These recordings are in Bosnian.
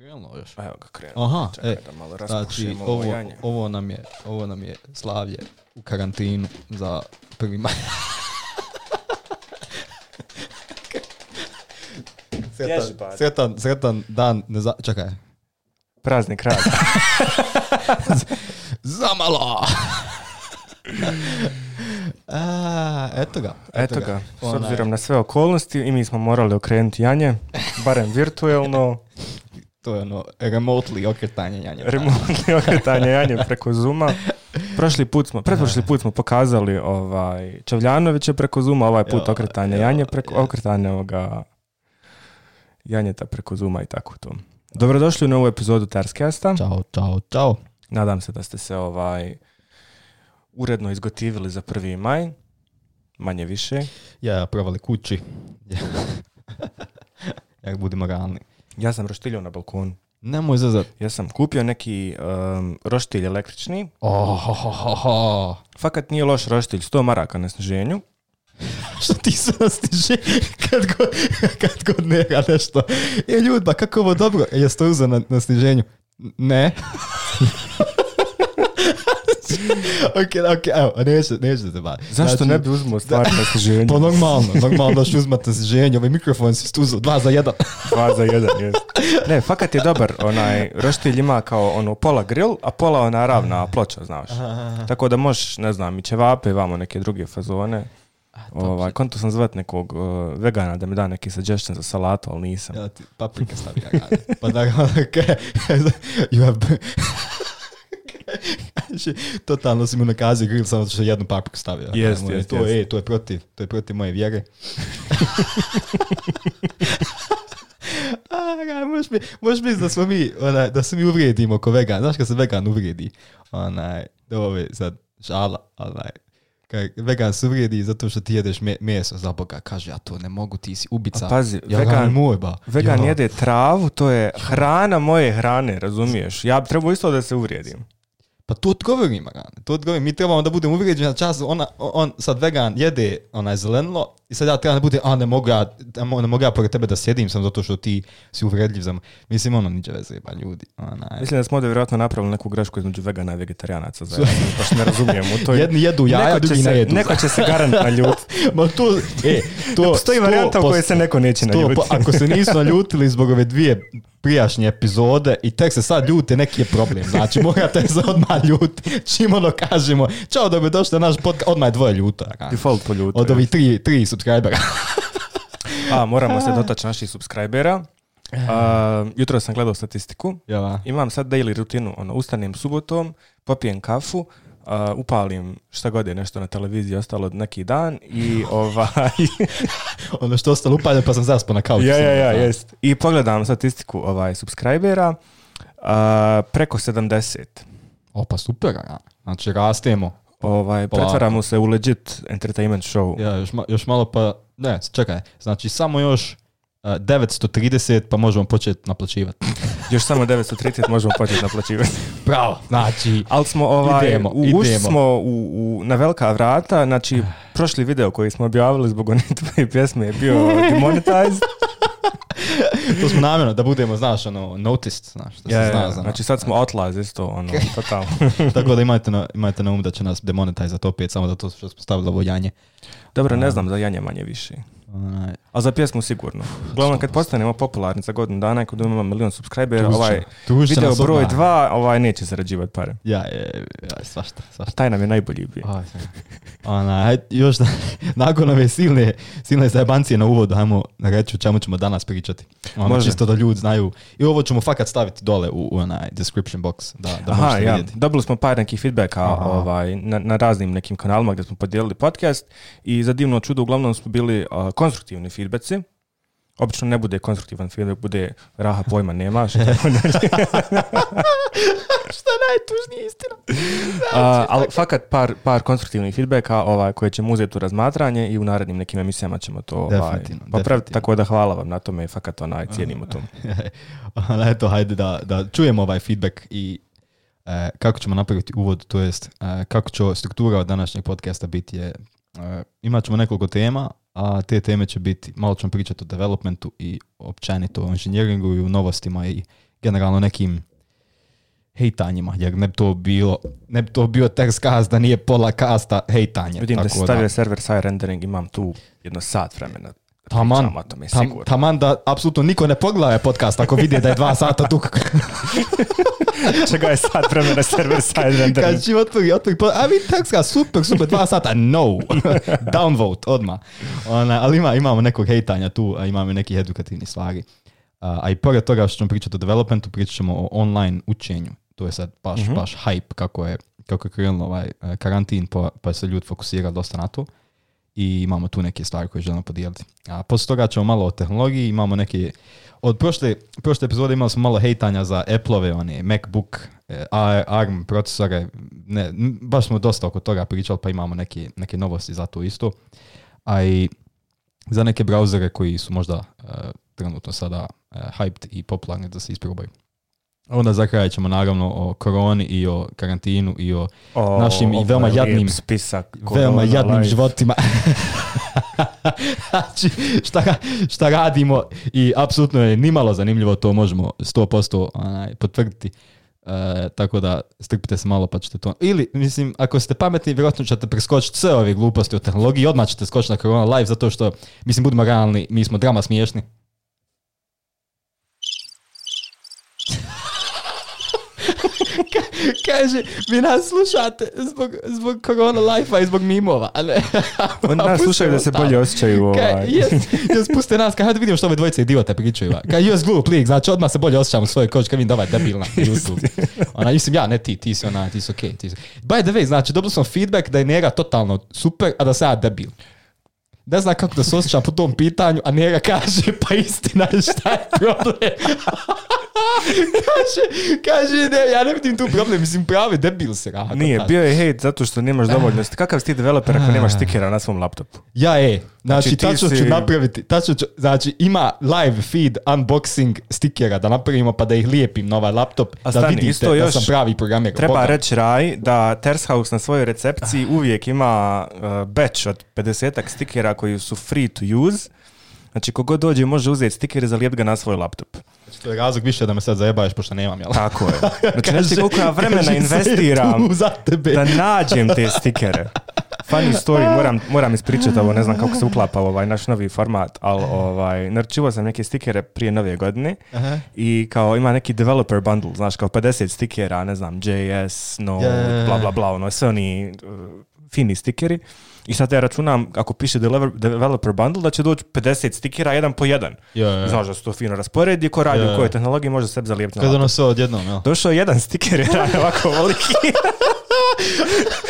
Krenulo još. Pa evo ga krenulo. Aha, e, malo pa znači, ovo, ovo, nam je, ovo nam je slavlje u karantinu za prvi maj. sretan, sretan, dan, ne za... čekaj. Praznik rada. Zamalo! A, eto ga. Eto, ga. ga. S obzirom na sve okolnosti i mi smo morali okrenuti Janje, barem virtuelno to je ono, remotely okretanje janje. Remotely okretanje janje preko Zuma. Prošli put smo, pretprošli put smo pokazali ovaj, Čavljanovića preko Zuma, ovaj put jo, okretanje janje, preko, je. okretanje ovoga janjeta preko Zuma i tako to. Dobrodošli u novu epizodu Tarskesta. Ćao, čao, čao. Nadam se da ste se ovaj uredno izgotivili za 1. maj, manje više. Ja, provali kući. Jak budemo realni. Ja sam roštiljao na balkonu. Nemoj zazad. Ja sam kupio neki um, roštilj električni. Oh, oh, Fakat nije loš roštilj, 100 maraka na sniženju. što ti se nastiže kad god, kad god neka nešto. E, ljudba, kako ovo dobro? E, jeste uzeli na, na sniženju? Ne. ok, ok, evo, neće neće da te Zašto znači, ne bi uzmao stvar na sniženju? Pa normalno, normalno da ću uzmat na sniženju, ovaj mikrofon si stuzao, dva za jedan. dva za jedan, jes. Ne, fakat je dobar, onaj, roštilj ima kao ono pola grill, a pola ona ravna ploča, znaš. Tako da možeš, ne znam, i ćevape, vamo neke druge fazone. Ovaj, konto sam zvat nekog vegana da mi da neki suggestion za salatu, ali nisam. Ja ti paprika stavi ja Pa da, you have Kaže, totalno si mu nakazio grill samo što je jednu papriku stavio. Jest, to, je to je protiv, to je protiv moje vjere. možeš, mi, da smo mi, da se mi uvrijedimo ko vegan. Znaš kad se vegan uvrijedi, onaj, ovo sad žala, onaj, vegan se uvrijedi zato što ti jedeš meso za Boga. Kaže, ja to ne mogu, ti si ubica. A pazi, vegan, moj, vegan jede travu, to je hrana moje hrane, razumiješ? Ja bi trebao isto da se uvrijedim. Pa to odgovorim, Marane, to odgovorim. Mi trebamo da budemo uvrijeđeni na času. Ona, on sad vegan jede onaj zelenilo i sad ja trebam da bude, a ne mogu ja, ne mogu ja pored tebe da sjedim sam zato što ti si uvredljiv za Mislim, ono, niđe veze, ba, ljudi. Onaj. Mislim da smo ovdje vjerojatno napravili neku grešku između vegana i vegetarijanaca. Za, što ne razumijem. toj... Jedni jedu jaja, drugi ne jedu. Neko će se garantno ljut. Ma to, e, to, Postoji varijanta u kojoj se neko neće naljutiti. Pa, ako se nisu naljutili zbog ove dvije prijašnje epizode i tek se sad ljute, neki je problem. Znači, morate se odmah ljuti. Čim ono kažemo, čao da bi došli na naš podcast, odmah je dvoje ljuta. Default po ljuta. Od ovih tri, tri subscribera. A, moramo se dotaći naših subscribera. jutro sam gledao statistiku. Imam sad daily rutinu. Ono, ustanem subotom, popijem kafu, Uh, upalim šta god je nešto na televiziji ostalo neki dan i ovaj... ono što ostalo upaljeno pa sam zaspao na kauču. Ja, ja, ja, jest. I pogledam statistiku ovaj subscribera, uh, preko 70. Opa, super, ja. znači rastemo. Ovaj, pretvaramo se u legit entertainment show. Ja, još, još malo pa, ne, čekaj, znači samo još 930 pa možemo početi naplaćivati. Još samo 930 možemo početi naplaćivati. Bravo, znači, ali smo ovaj, idemo, smo u, na velika vrata, znači, prošli video koji smo objavili zbog one tvoje pjesme je bio demonetized. to smo namjerno da budemo, znaš, ono, noticed, znaš, što se zna, yeah. zna. Znači sad smo otlaz, isto, ono, totalno. Tako da imajte na, imajte na um da će nas demonetizati opet samo to što smo stavili ovo janje. Dobro, ne znam za janje manje više. A za pjesmu sigurno. Uglavnom kad postanemo popularni za godinu dana i kad imamo milion subscribera, ovaj video broj dva, ovaj neće zarađivati pare. Ja, ja, svašta, svašta. Taj nam je najbolji bio. Ona, još nakon ove silne, silne zajebancije na uvodu, hajmo na reći o čemu ćemo danas pričati. Ono, Može. čisto da ljudi znaju. I ovo ćemo fakat staviti dole u, onaj description box. Da, da Aha, ja. Dobili smo par nekih feedbacka ovaj, na, na, raznim nekim kanalima gdje smo podijelili podcast i za divno čudo uglavnom smo bili uh, konstruktivni feedbacki. Obično ne bude konstruktivan feedback, bude raha pojma nemaš. Šta najtužnije istina. ali fakat par, par konstruktivnih feedbacka ovaj, koje ćemo uzeti u razmatranje i u narednim nekim emisijama ćemo to ovaj, popraviti. Tako da hvala vam na tome i fakat onaj, cijenimo to. Eto, hajde da, da čujemo ovaj feedback i e, kako ćemo napraviti uvod, to jest e, kako će struktura današnjeg podcasta biti je, e, imat ćemo nekoliko tema, a te teme će biti, malo ćemo pričati o developmentu i općenito o inženjeringu i u novostima i generalno nekim hejtanjima, jer ne bi to bilo, ne bi to bio tekst kast da nije pola kasta hejtanje. Vidim da stavio server side rendering, imam tu jedno sat vremena. Taman, tam, taman da apsolutno niko ne pogleda podcast ako vidi da je dva sata dug. Čega je sat vremena server side rendering. Kad a vi super, super, dva sata, no. Downvote, odma. ali imamo nekog hejtanja tu, a imamo nekih edukativni stvari. A, i pored toga što ćemo pričati o developmentu, pričat ćemo o online učenju. To je sad baš, mm baš hype kako je, kako je krenulo ovaj eh, karantin, pa, pa, se ljudi fokusira dosta na to i imamo tu neke stvari koje želimo podijeliti. A posle toga ćemo malo o tehnologiji, imamo neke... Od prošle, prošle epizode imali smo malo hejtanja za Apple-ove, MacBook, eh, ARM procesore, ne, baš smo dosta oko toga pričali, pa imamo neke, neke novosti za to isto. A i za neke brauzere koji su možda eh, trenutno sada uh, hyped i popularni da se isprobaju. Onda za kraj ćemo naravno o koroni i o karantinu i o našim i veoma ovaj jadnim spisak veoma jadnim životima. znači, šta, šta radimo i apsolutno je nimalo zanimljivo, to možemo 100% onaj, potvrditi. E, tako da strpite se malo pa ćete to... Ili, mislim, ako ste pametni, vjerojatno ćete preskočiti sve ove gluposti o tehnologiji, odmah ćete skočiti na korona Live, zato što, mislim, budemo realni, mi smo drama smiješni, Kaže, vi nas slušate zbog, zbog korona life i zbog mimova. A ne, Oni nas slušaju da se bolje osjećaju. Ovaj. Jes, nas, kaj, hajde vidimo što ove dvojice idiote pričaju. Kaj, jes glup lik, znači odmah se bolje osjećam u svojoj koži, kaj vidim da ovaj debilna. Ona, mislim, ja, ne ti, ti si ona, ti si okej. Okay, ti By the way, znači, dobili smo feedback da je Nera totalno super, a da sam ja debil ne znam kako da se osjećam po tom pitanju, a njega kaže, pa istina, šta je problem? kaže, kaže, ne, ja ne vidim tu problem, mislim, pravi debil se Nije, bio je hejt zato što nemaš dovoljno. Kakav si ti developer ako nemaš ah. stikera na svom laptopu? Ja, e, znači, znači tačno napraviti, znači, ima live feed unboxing stikera da napravimo pa da ih lijepim na ovaj laptop, A da vidite isto da sam pravi programer. Treba reći Raj da Tershaus na svojoj recepciji ah. uvijek ima uh, batch od 50 stikera koji su free to use, Znači, kogod dođe može uzeti stiker i zalijep ga na svoj laptop. Znači, to je razlog više da me sad zajebaješ, pošto nemam, jel? Tako je. Znači, znači koliko ja vremena investiram da nađem te stikere. Funny story, moram, moram ispričati ovo, ne znam kako se uklapa ovaj naš novi format, ali ovaj, sam neke stikere prije nove godine Aha. i kao ima neki developer bundle, znaš, kao 50 stikera, ne znam, JS, no, bla, bla, bla, ono, sve oni eh, fini stikeri. I sad ja računam, ako piše developer bundle, da će doći 50 stikera jedan po jedan. Yeah, Znaš da se to fino rasporedi, ko radi yeah. u kojoj tehnologiji može sebi zalijepiti na ono sve odjednom, jel? Došao jedan stiker, jedan ovako veliki.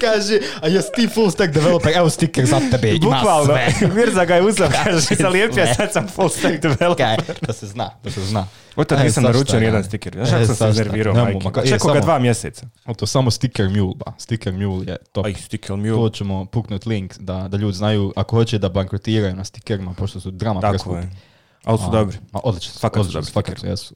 kaže, a jes ti full stack developer, evo stiker za tebe, ima Bukvalno, sve. Mirza ga je uzav. kaže, lijepija, sad sam full stack developer. Kaj, da se zna, da se zna. Od tad e, nisam naručio ni jedan stiker. Ja e, sam se nervirao, majke. Čekao ga dva mjeseca. O to samo sticker mule, ba. Sticker mule je top. Aj, sticker mule. To ćemo puknut link da, da ljudi znaju, ako hoće da bankrotiraju na stikerima, pošto su drama Tako preskupi. Je. Ali su dobri. Ma, odlično, fakat odlično, su dobri. jesu.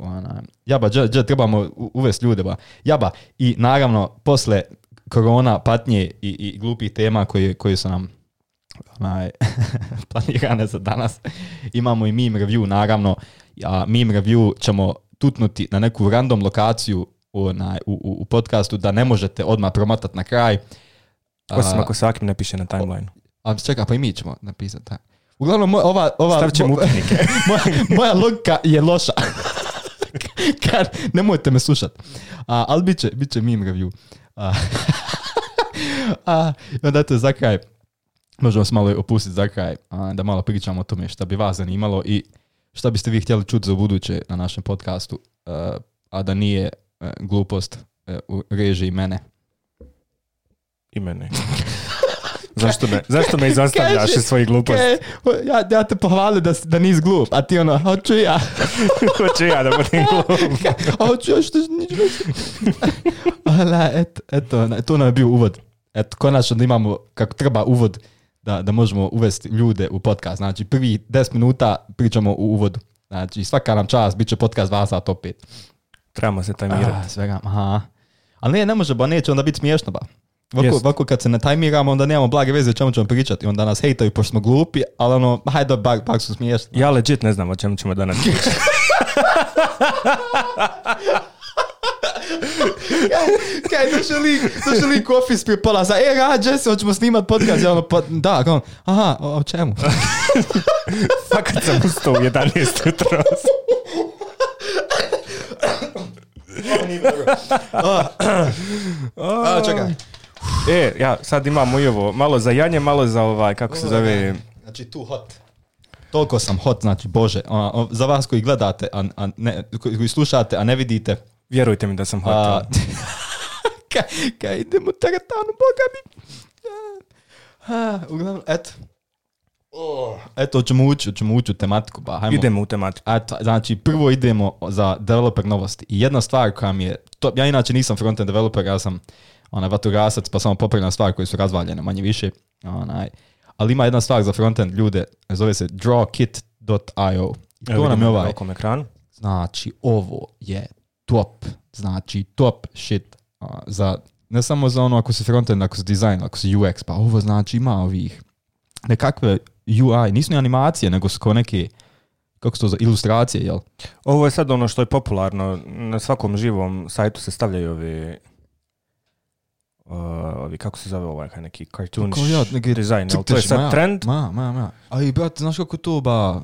Jaba, dje, trebamo uvesti ljude, ba. Jaba, i naravno, posle korona, patnje i, i glupih tema koje, koje su nam onaj, planirane za danas. Imamo i meme review, naravno. A meme review ćemo tutnuti na neku random lokaciju onaj, u, u, u podcastu da ne možete odmah promatati na kraj. Osim ako svakim ne piše na timeline. A čekaj, pa i mi ćemo napisati. Da. Uglavnom, moja, ova, ova, Stavit ćemo moja, moja logika je loša. Ne nemojte me slušat. ali bit će, bit će meme review. A, a onda to za kraj, možemo vas malo opustiti za kraj, a, da malo pričamo o tome šta bi vas zanimalo i što biste vi htjeli čuti za buduće na našem podcastu, a, da nije e, glupost e, u režiji mene. I mene. zašto me, zašto me izostavljaš iz svojih gluposti? ja, ja te pohvalim da, da nis glup, a ti ono, hoću ja. hoću ja da budem glup. a hoću ja što Ola, et, eto, to nam je bio uvod. Eto, konačno da imamo kako treba uvod da, da možemo uvesti ljude u podcast. Znači, prvi 10 minuta pričamo u uvodu. Znači, svaka nam čas bit će podcast vas sat opet. Trebamo se tajmirati. Svega, aha. Ali ne, ne može, ba neće onda biti smiješno, ba. Vako vako kad se natajmiramo, onda nemamo blage veze o čemu ćemo pričati. Onda nas hejtaju pošto smo glupi, ali ono, hajde da smo su smiješni. Ja legit ne znam o čemu ćemo danas pričati. kaj, došao lik, došao lik u ofis prije pola za, e, a, Jesse, hoćemo snimat podcast. Ja ono, pa, da, kao, aha, o, o čemu? Fakat sam ustao u 11 jutro. oh, čekaj. E, ja, sad imamo i ovo, malo za janje, malo za ovaj, kako se zove... Znači, tu hot. Toliko sam hot, znači, bože, za vas koji gledate, a, koji slušate, a ne vidite. Vjerujte mi da sam hot. ka, idemo teretanu, boga mi. uglavnom, eto. Oh. Eto, ćemo ući, ćemo ući u tematiku. Ba, hajmo. Idemo u tematiku. Eto, znači, prvo idemo za developer novosti. I jedna stvar koja mi je, to, ja inače nisam frontend developer, ja sam onaj vatrogasac, pa samo popravljena stvar koje su razvaljene manje više. Onaj. Ali ima jedna stvar za frontend ljude, zove se drawkit.io. I to nam je ovaj. ekranu. Znači, ovo je top, znači top shit za, ne samo za ono ako se frontend, ako se design, ako se UX, pa ovo znači ima ovih nekakve UI, nisu ni animacije, nego su kao neke, kako to za ilustracije, jel? Ovo je sad ono što je popularno, na svakom živom sajtu se stavljaju ovi uh, kako se zove ovaj neki cartoon ja, neki dizajn, ali to je sad trend. Ma, ma, ma. A i brate, znaš kako to ba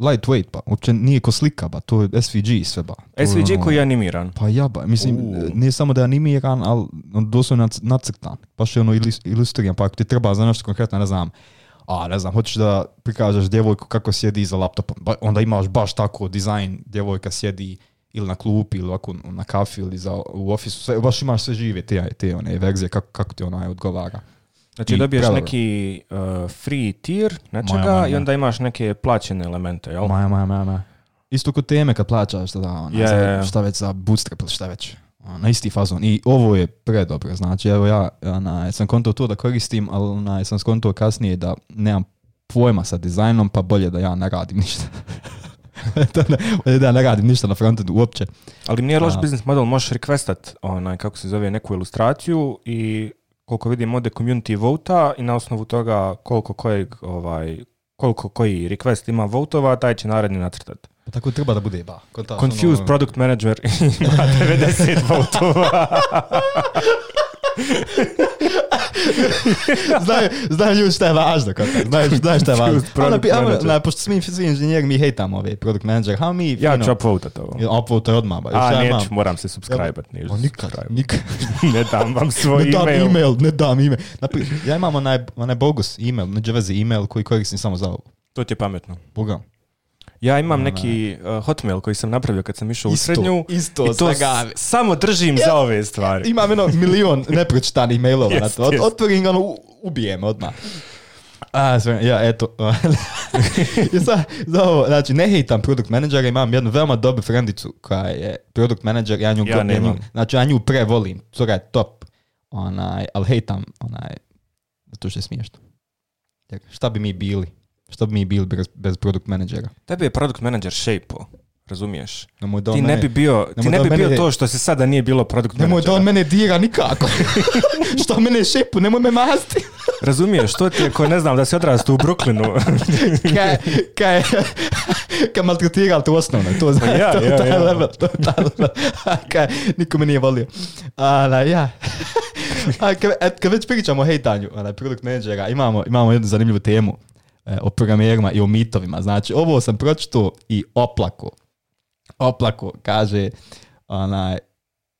lightweight ba, uopće nije ko slika ba, to je SVG sve ba. To SVG ono- koji je animiran. Pa ja ba, mislim, uh. nije samo da je animiran, ali on doslovno nacrtan, baš je ono ilustriran, pa ako ti treba za nešto konkretno, ne znam, a ne znam, hoćeš da prikažeš djevojku kako sjedi za laptopom, ba, onda imaš baš tako dizajn, djevojka sjedi ili na klupi ili ovako na kafi ili za, u ofisu, baš imaš sve žive te, te one verzije kako, kako ti onaj odgovara. Znači I dobiješ neki uh, free tier nečega i onda imaš neke plaćene elemente, jel? Maja, Isto kod teme kad plaćaš, da, ona, za, šta već za bootstrap ili šta već. Na ono, isti fazon. I ovo je predobro. Znači, evo ja sam konto to da koristim, ali ona, sam skonto kasnije da nemam pojma sa dizajnom, pa bolje da ja ne radim ništa. to ne, da, ne radim ništa na frontendu uopće. Ali nije loš biznis model, možeš requestat onaj, kako se zove, neku ilustraciju i koliko vidim ode community vota i na osnovu toga koliko kojeg, ovaj, koliko koji request ima votova, taj će naredni nacrtati. Pa tako treba da bude, ba. Confused ono, ono. product manager ima 90 votova. знаю, знаю ли šta je važno. Kako, znaju, znaju šta je važno. Ali, ali, ali, pošto mi svi inženjeri, mi hejtamo ove product manager. How mi, ja ću upvotat ovo. Upvotat odmah. Ba. A, neću, moram se subscribe-at. Ja, nikad, nikad. ne dam vam svoj ne dam email. email. Ne dam email. Napri, ja imam onaj, onaj bogus email, među veze email koji koristim samo za ovo. To ti je pametno. Bogam. Ja imam neki eh, hotmail koji sam napravio kad sam išao u srednju. Isto, i to samo držim za ove stvari. Imam jedno milion nepročitanih mailova na to. otvorim ono, ubijem odmah. A, sve, ja, eto. za znači, ne hejtam produkt menadžera, imam jednu veoma dobru frendicu koja je produkt menadžer, ja nju, ja, ja nju, znači, ja nju prevolim, je top, ali hejtam, onaj, zato što je smiješno. Šta bi mi bili? Što bi mi bili bez, bez produkt menadžera? Tebi je produkt menadžer shape razumiješ? ti ne bi bio, ti ne bi bio to što se sada nije bilo produkt menadžera. Nemoj da on mene dira nikako. što mene šepu, nemoj me masti. razumiješ, što ti ko ne znam da si odrastao u Brooklynu. kaj, kaj, kaj maltretirali te osnovno, pa to je Ja, to, ja, ja. level, to level. Kaj, niko me nije volio. ja. A, kad, e, kad već pričamo o hejtanju, produkt menadžera, imamo, imamo jednu zanimljivu temu. E, o programerima i o mitovima. Znači, ovo sam pročitao i oplako. Oplako, kaže, onaj,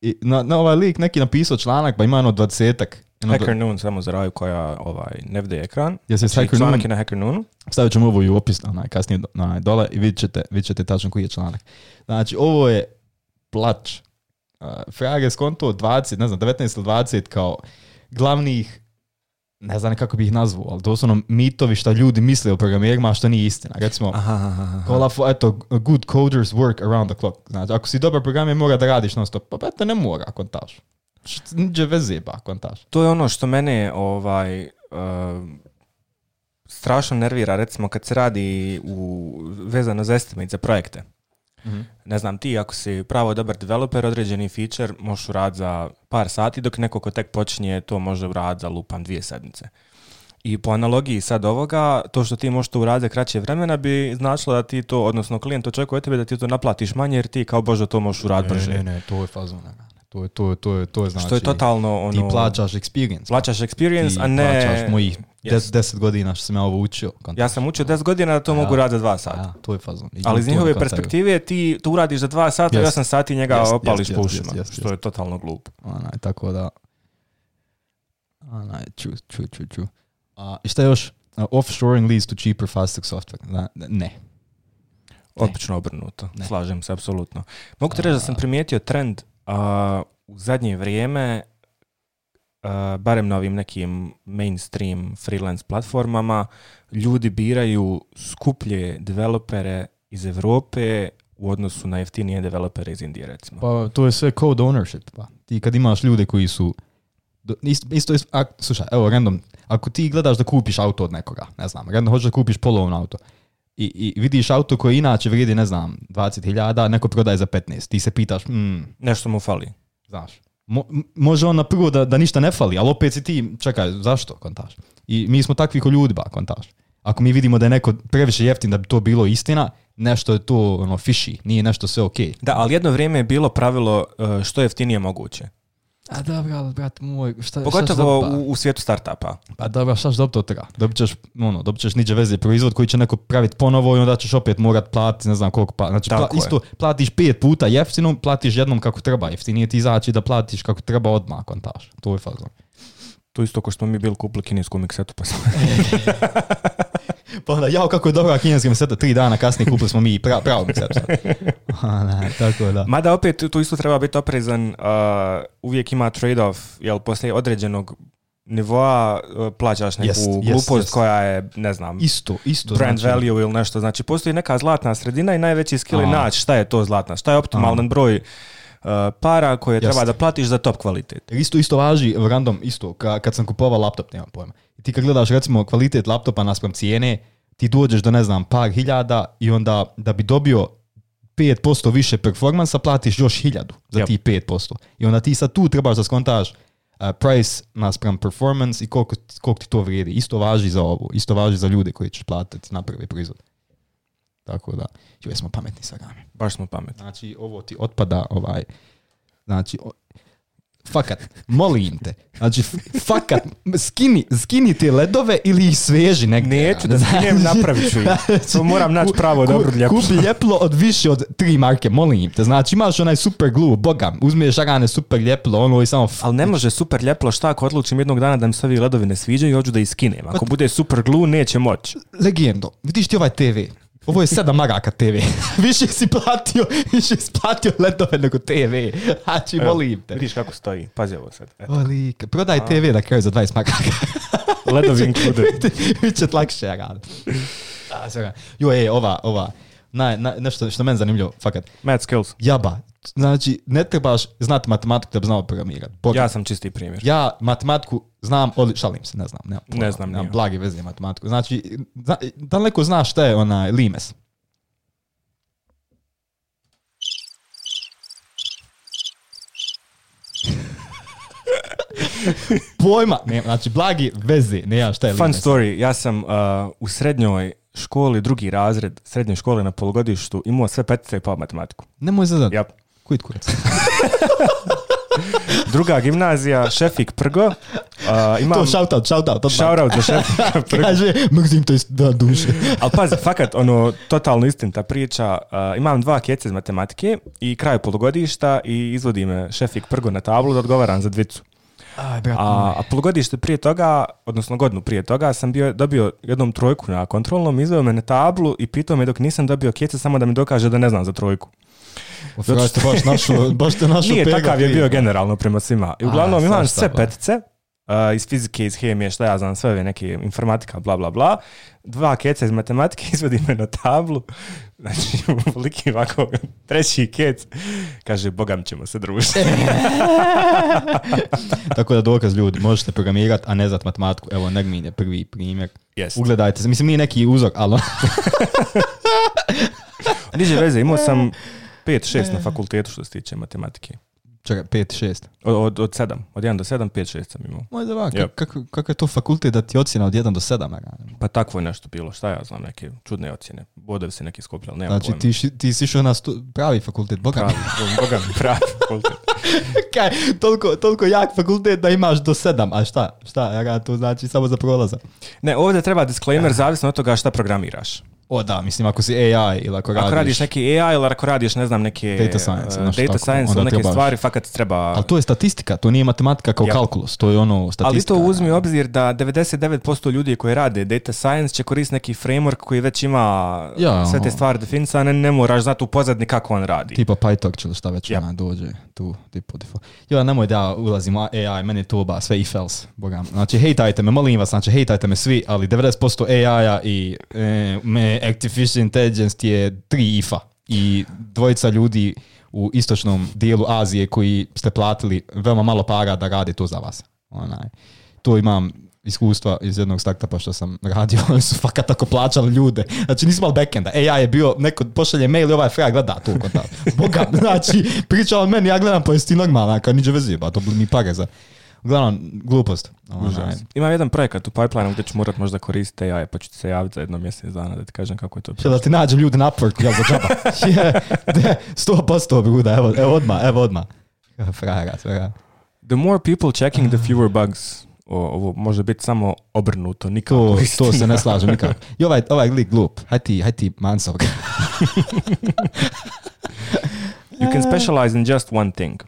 i, na, na ovaj lik neki napisao članak, pa ima ono dvadesetak. Ono Hacker Noon, samo za raju koja ovaj, ne vde ekran. se znači, Hacker Noon? na Hacker Noonu. Stavit ćemo ovo i u opis kasnije onaj, dole i vidjet ćete, vidjet ćete tačno koji je članak. Znači, ovo je plač. Uh, e, Frage skonto 20, ne znam, 19 ili 20 kao glavnih ne znam kako bi ih nazvao, ali doslovno mitovi što ljudi misle o programerima, a što nije istina. Recimo, eto, good coders work around the clock. Znači, ako si dobar programer, mora da radiš non stop. Pa, pa eto, ne mora, kontaš. Niđe veze, ba, pa, To je ono što mene ovaj, strašno nervira, recimo kad se radi u, vezano za estimate, za projekte. Mhm. Ne znam, ti ako si pravo dobar developer, određeni feature možeš urad za par sati, dok neko ko tek počinje to može uraditi za lupan dvije sedmice. I po analogiji sad ovoga, to što ti možeš to uraditi kraće vremena bi značilo da ti to, odnosno klijent očekuje tebe da ti to naplatiš manje jer ti kao bože to možeš uraditi brže. Ne, ne, ne, to je ne, To je, to, je, to, je, to je znači... Što je znači totalno ono... Ti plaćaš experience. Plaćaš pa. experience, a ne... plaćaš mojih Yes. 10 godina što sam ja ovo učio. Ja sam učio deset godina da to mogu raditi za dva sata. to je fazon. Ali iz njihove perspektive ti to uradiš za dva sata, yes. ja sati njega yes, opališ yes, što je totalno glupo. Anaj, tako da... ču, ču, ču, A, I šta još? offshoring leads to cheaper, faster software. ne. Opično obrnuto. Ne. Slažem se, apsolutno. Mogu ti reći da sam primijetio trend u zadnje vrijeme Eh, barem na ovim nekim mainstream freelance platformama, ljudi biraju skuplje developere iz Europe u odnosu na jeftinije developere iz Indije, recimo. Pa to je sve code ownership. Pa. Ti kad imaš ljude koji su... Isto, slušaj, evo, random. Ako ti gledaš da kupiš auto od nekoga, ne znam, random hoćeš da kupiš polovno auto, i, i vidiš auto koji inače vrijedi, ne znam, 20.000, neko prodaje za 15. Ti se pitaš, mm, Nešto mu fali. Znaš. Mo, može on na prvo da, da ništa ne fali, ali opet si ti, čekaj, zašto, kontaž. I mi smo takvi ko ba kontaš. Ako mi vidimo da je neko previše jeftin da bi to bilo istina, nešto je to ono, fishy, nije nešto sve ok Da, ali jedno vrijeme je bilo pravilo e, što jeftinije moguće. A dobro, ali brat moj, šta Pogotovo u, pa? u, svijetu startupa. Pa dobro, šta dobiti od toga? Dobit ćeš, ono, dobit ćeš niđe veze proizvod koji će neko pravit ponovo i onda ćeš opet morat platiti, ne znam koliko pa. Znači, pla, isto platiš pet puta jeftino platiš jednom kako treba. Jeftinije ti izaći da platiš kako treba odmah, kontaš. To je fazon. To isto ko što smo mi bili kupili kinesku miksetu, pa sam... Pa onda, jao kako je dobro kineska meseta, tri dana kasnije kupili smo mi pra, mi mesetu. tako da. Mada opet tu isto treba biti oprezan, uvijek ima trade-off, jel poslije određenog nivoa e, plaćaš neku glupost koja je, ne znam, isto, isto brand znači. value ili nešto. Znači, postoji neka zlatna sredina i najveći skill je naći šta je to zlatna, šta je optimalan broj Eh, para koje treba da platiš za top kvalitet. Isto isto važi random isto ka, kad sam kupovao laptop, nemam pojma. I ti kad gledaš recimo kvalitet laptopa naspram cijene, ti dođeš do ne znam par hiljada i onda da bi dobio 5% više performansa platiš još hiljadu za yep. ti 5%. I onda ti sad tu trebaš da skontaš uh, price naspram performance i koliko, ti to vrijedi. Isto važi za ovo, isto važi za ljude koji će platiti na prvi proizvod. Tako da, joj smo pametni sa game. Baš smo pametni. Znači, ovo ti otpada ovaj, znači, o, fakat, molim te. Znači, fakat, skini, skini ledove ili ih sveži negdje. Neću da znači, skinem, napravit znači, To moram naći pravo, dobro ljeplo. Kupi ljeplo od više od tri marke, molim te. Znači, imaš onaj super glue, boga, uzmiješ agane super ljeplo, ono i samo... F... Ali ne može super ljeplo, šta ako odlučim jednog dana da mi se ovi ledovi ne sviđaju i hoću da ih skinem. Ako pa- bude super glue, neće moći. Legendo, vidiš ti ovaj TV, ovo je sedam maraka TV. više si platio, više si platio letove nego TV. Znači, molim te. Vidiš kako stoji. Pazi ovo sad. Eto. prodaj A. TV da kraju za 20 maraka. Ledovi Viće Biće lakše rad. Jo, ej, ova, ova naj, nešto što meni zanimljivo, fakat. Mad skills. Jaba. Znači, ne trebaš znati matematiku da bi znao programirati. Ja sam čisti primjer. Ja matematiku znam, odli, šalim se, ne znam. ne znam, ne znam, Blagi veze matematiku. Znači, zna, da li neko zna šta je onaj limes? Pojma, ne, znači blagi veze, ne znam šta je Fun limes. story, ja sam uh, u srednjoj školi, drugi razred srednje škole na polugodištu imao sve petice i pa matematiku. Nemoj zadat Ja. Kujit kurac? Druga gimnazija, Šefik Prgo. Uh, imam... To out out za šefik Prgo. Kaže, to da duše. Ali pazi, fakat, ono, totalno istinta priča. imam dva kjece iz matematike i kraj polugodišta i izvodi me Šefik Prgo na tablu da odgovaram za dvicu a, a polugodište prije toga, odnosno godinu prije toga, sam bio, dobio jednom trojku na kontrolnom, izveo me na tablu i pitao me dok nisam dobio kjece samo da mi dokaže da ne znam za trojku. Zato što baš našu, baš našu Nije, takav je bio generalno prema svima. I uglavnom a, imam pa. sve petice Uh, iz fizike, iz hemije, šta ja znam, sve ove neke informatika, bla, bla, bla. Dva keca iz matematike izvodi me na tablu. Znači, veliki ovako, treći kec. Kaže, bogam ćemo se družiti. Tako da dokaz ljudi, možete programirati, a ne znat matematiku. Evo, Nermin je prvi primjer. Yes. Ugledajte se. Mislim, nije neki uzor, ali... Ono. Niže veze, imao sam 5 šest na fakultetu što se tiče matematike. Čekaj, 5, 6. Od, od, od 7. Od 1 do 7, 5, 6 sam imao. Moj da va, yep. kako, kako je to fakultet da ti ocjena od 1 do 7? Pa takvo je nešto bilo, šta ja znam, neke čudne ocjene. Bodovi se neki skupljali, nema znači, pojma. Znači ti, ti si išao na stu, pravi fakultet, boga pravi, boga pravi fakultet. Kaj, toliko, toliko jak fakultet da imaš do 7, a šta? Šta, ja, to znači samo za prolaza. Ne, ovdje treba disclaimer, zavisno od toga šta programiraš. O da, mislim ako si AI ili ako radiš... Ako radiš neki AI ili ako radiš ne znam neke... Data science. Uh, data science ili neke stvari fakat treba... Ali to je statistika, to nije matematika kao ja. kalkulus, to je ono statistika. Ali to uzmi u obzir da 99% ljudi koji rade data science će koristiti neki framework koji već ima ja, sve te ono- stvari definicane, ne moraš znati u pozadni kako on radi. Tipo Python ili šta već ja. ona dođe tu, tipo default. Jo, nemoj da ulazim AI, meni to oba sve ifels bogam. Znači, hejtajte me, molim vas, znači, hejtajte me svi, ali 90% AI-a i e, me, Artificial Intelligence je tri ifa i dvojica ljudi u istočnom dijelu Azije koji ste platili veoma malo para da radi to za vas. Onaj. To imam iskustva iz jednog startupa što sam radio, oni su fakat tako plaćali ljude. Znači nismo imali backenda. E, ja je bio, neko pošalje mail i ovaj fra gleda tu Boga, znači, priča on meni, ja gledam, pa jesi ti normalan, kao niđe vezi, ba, to mi pare za... Uglavnom, glupost. Onaj. Imam jedan projekat u pipeline gdje ću morat možda koristiti AI, pa ću se javiti za jedno mjesec dana da ti kažem kako je to. da ti nađem ljudi na Upwork, ja za Sto posto evo, evo odma, evo odmah Fraga, svega. The more people checking, the ah. fewer bugs. ovo može biti samo obrnuto, nikako. To, se ne slažem nikako. I ovaj, ovaj, lik glup, haj ti, haj ti mansov. you can specialize in just one thing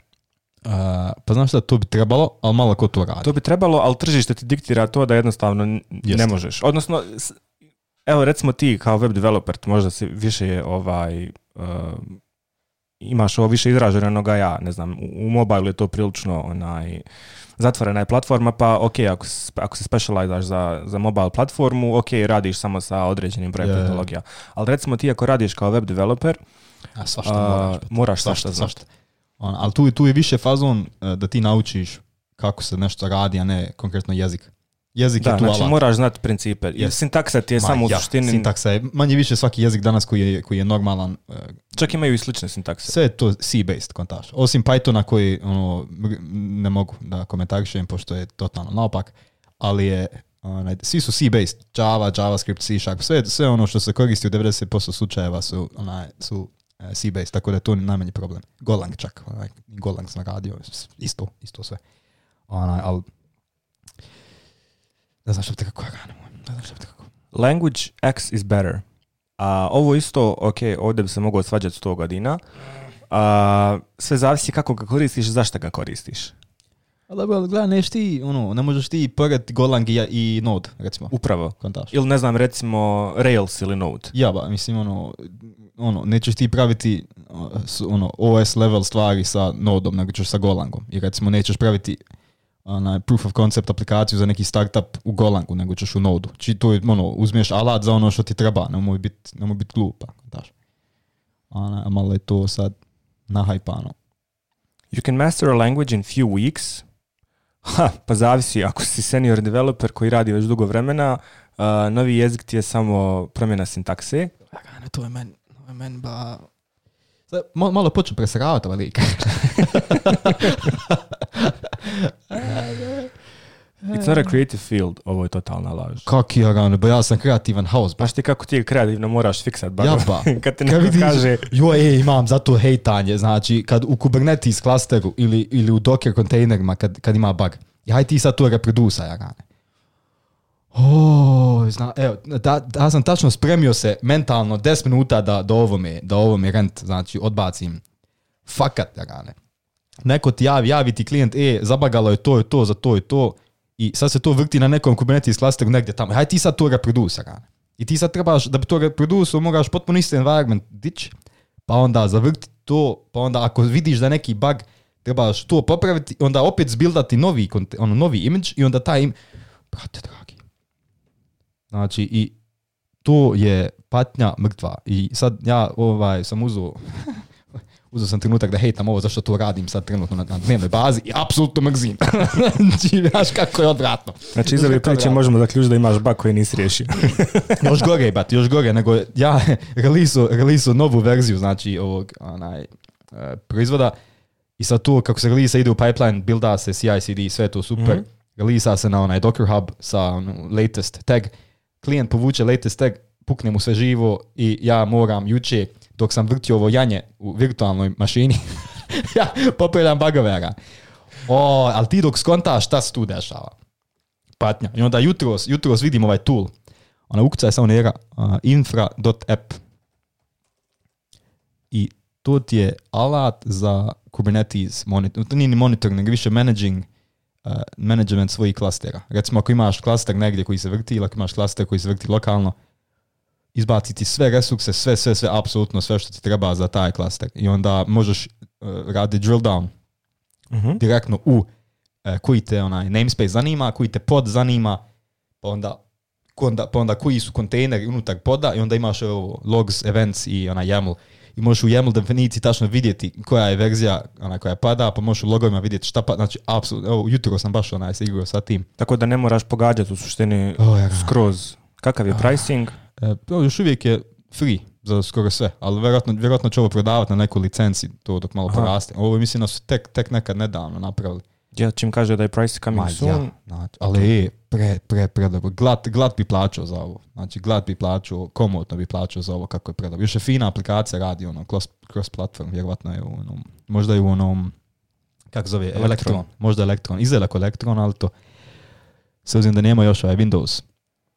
pa znaš to bi trebalo, ali malo ko to radi. To bi trebalo, ali tržište ti diktira to da jednostavno ne možeš. Odnosno, evo recimo ti kao web developer, možda si više ovaj... Eh, imaš ovo više izraženoga ja, ne znam, u, mobile je to prilično onaj, zatvorena je platforma, pa ok, ako, ako se specializaš za, za mobile platformu, ok, radiš samo sa određenim brojem yeah. tehnologija. Ali recimo ti ako radiš kao web developer, A, moraš, eh, moraš svašta, on, ali tu, tu je više fazon e, da ti naučiš kako se nešto radi, a ne konkretno jezik. Jezik da, je tu znači moraš znati principe. sintaksa ti je Ma, samo u suštini... Sintaksa je manje više svaki jezik danas koji je, koji je normalan. E, Čak imaju i slične sintakse. Sve je to C-based kontaž. Osim Pythona koji ono, ne mogu da komentarišem pošto je totalno naopak, ali je onaj, svi su C-based. Java, JavaScript, C Sharp, sve, sve ono što se koristi u 90% slučajeva su, onaj, su Eh, Seabase, tako da je to najmanji problem. Golang čak, onaj, Golang sam radio, isto, isto sve. Onaj, ali, ne znam što kako, ne znam što Language X is better. A, ovo isto, ok, ovdje bi se mogao svađati 100 godina. A, sve zavisi kako ga koristiš zašto ga koristiš. Ali gledaj, neš ti, ono, ne možeš ti pogledati Golang i, i Node, recimo. Upravo. Kontaš. Ili ne znam, recimo Rails ili Node. Ja, ba, mislim, ono, ono, nećeš ti praviti ono, OS level stvari sa Nodom, nego ćeš sa Golangom. I recimo nećeš praviti ona, proof of concept aplikaciju za neki startup u Golangu, nego ćeš u Nodu. Či to je, ono, uzmiješ alat za ono što ti treba, nemoj biti bit glupa. Daš. Ona, malo je to sad nahajpano. You can master a language in few weeks, Ha, pa zavisi. Ako si senior developer koji radi već dugo vremena, novi jezik ti je samo promjena sintakse. Lagano, to je men, to je men ba... malo, malo počnem It's not a creative field, ovo je totalna laž. Kako ja ga ono, ja sam kreativan haos. Baš ti kako ti je kreativno moraš fiksat, bar Ja ba. kad ti neko kaže... Jo, e, imam to hejtanje, znači kad u Kubernetes klasteru ili, ili u Docker kontejnerima kad, ima bug, ja ti sad to reprodusa, ja gane. Oh, zna, evo, ja sam tačno spremio se mentalno 10 minuta da, da ovome, da ovome rent, znači odbacim. Fakat, ja gane. Neko ti javi, javi ti klijent, e, zabagalo je to je to, za to i to, i sad se to vrti na nekom Kubernetes klasteru negdje tamo. Hajde ti sad to reproduce I ti sad trebaš, da bi to reproducer, moraš potpuno isti environment dići, pa onda zavrti to, pa onda ako vidiš da neki bug, trebaš to popraviti, onda opet zbildati novi, ono, novi image i onda taj im... Brate, dragi. Znači, i to je patnja mrtva. I sad ja ovaj, sam uzeo uzeo sam trenutak da hejtam ovo zašto to radim sad trenutno na, na dnevnoj bazi i apsolutno mrzim. znači, znaš kako je odvratno. Znači, iz ove priče možemo zaključiti da imaš bak koji nisi riješio. još gore, bat, još gore, nego ja releaseo novu verziju, znači, ovog, onaj, e, proizvoda i sad tu, kako se release ide u pipeline, builda se CI/CD, sve to super. Mm se na onaj Docker Hub sa ono, latest tag. Klijent povuče latest tag, pukne mu sve živo i ja moram juče dok sam vrtio ovo janje u virtualnoj mašini, ja popeljam bagovera. O, ali ti dok skontaš šta se tu dešava. Patnja. I onda jutros, jutros vidim ovaj tool. Ona ukuca je samo nera uh, infra.app. I to ti je alat za Kubernetes monitor, to nije ni monitoring, nego više managing uh, management svojih klastera. Recimo ako imaš klaster negdje koji se vrti ili ako imaš klaster koji se vrti lokalno, izbaciti sve resurse, sve, sve, sve, apsolutno sve što ti treba za taj klaster. I onda možeš uh, raditi drill down mhm. direktno u e, koji te onaj namespace zanima, koji te pod zanima, pa onda, onda, pa onda koji su kontejneri unutar poda i onda imaš ovo, logs, events i onaj YAML. I možeš u YAML definiciji tačno vidjeti koja je verzija ona koja pada, pa možeš u logovima vidjeti šta pada. Znači, apsolutno, jutro sam baš onaj se igrao sa tim. Tako da ne moraš pogađati u suštini skroz. Kakav je ah. pricing? E, to još uvijek je free za skoro sve, ali vjerojatno, će ovo prodavati na nekoj licenci, to dok malo poraste. Ovo mislim da su tek, tek nekad nedavno napravili. Ja čim kaže da je price coming soon. Znači, ali je, pre, pre, Glad, glad bi plaćao za ovo. Znači, glad bi plaćao, komotno bi plaćao za ovo kako je predobro. Još je fina aplikacija radi, ono, cross, platform, vjerojatno je onom, možda je u onom, kako zove, elektron. Možda elektron. Izgleda kao elektron, ali to, se uzim da nema još ovaj Windows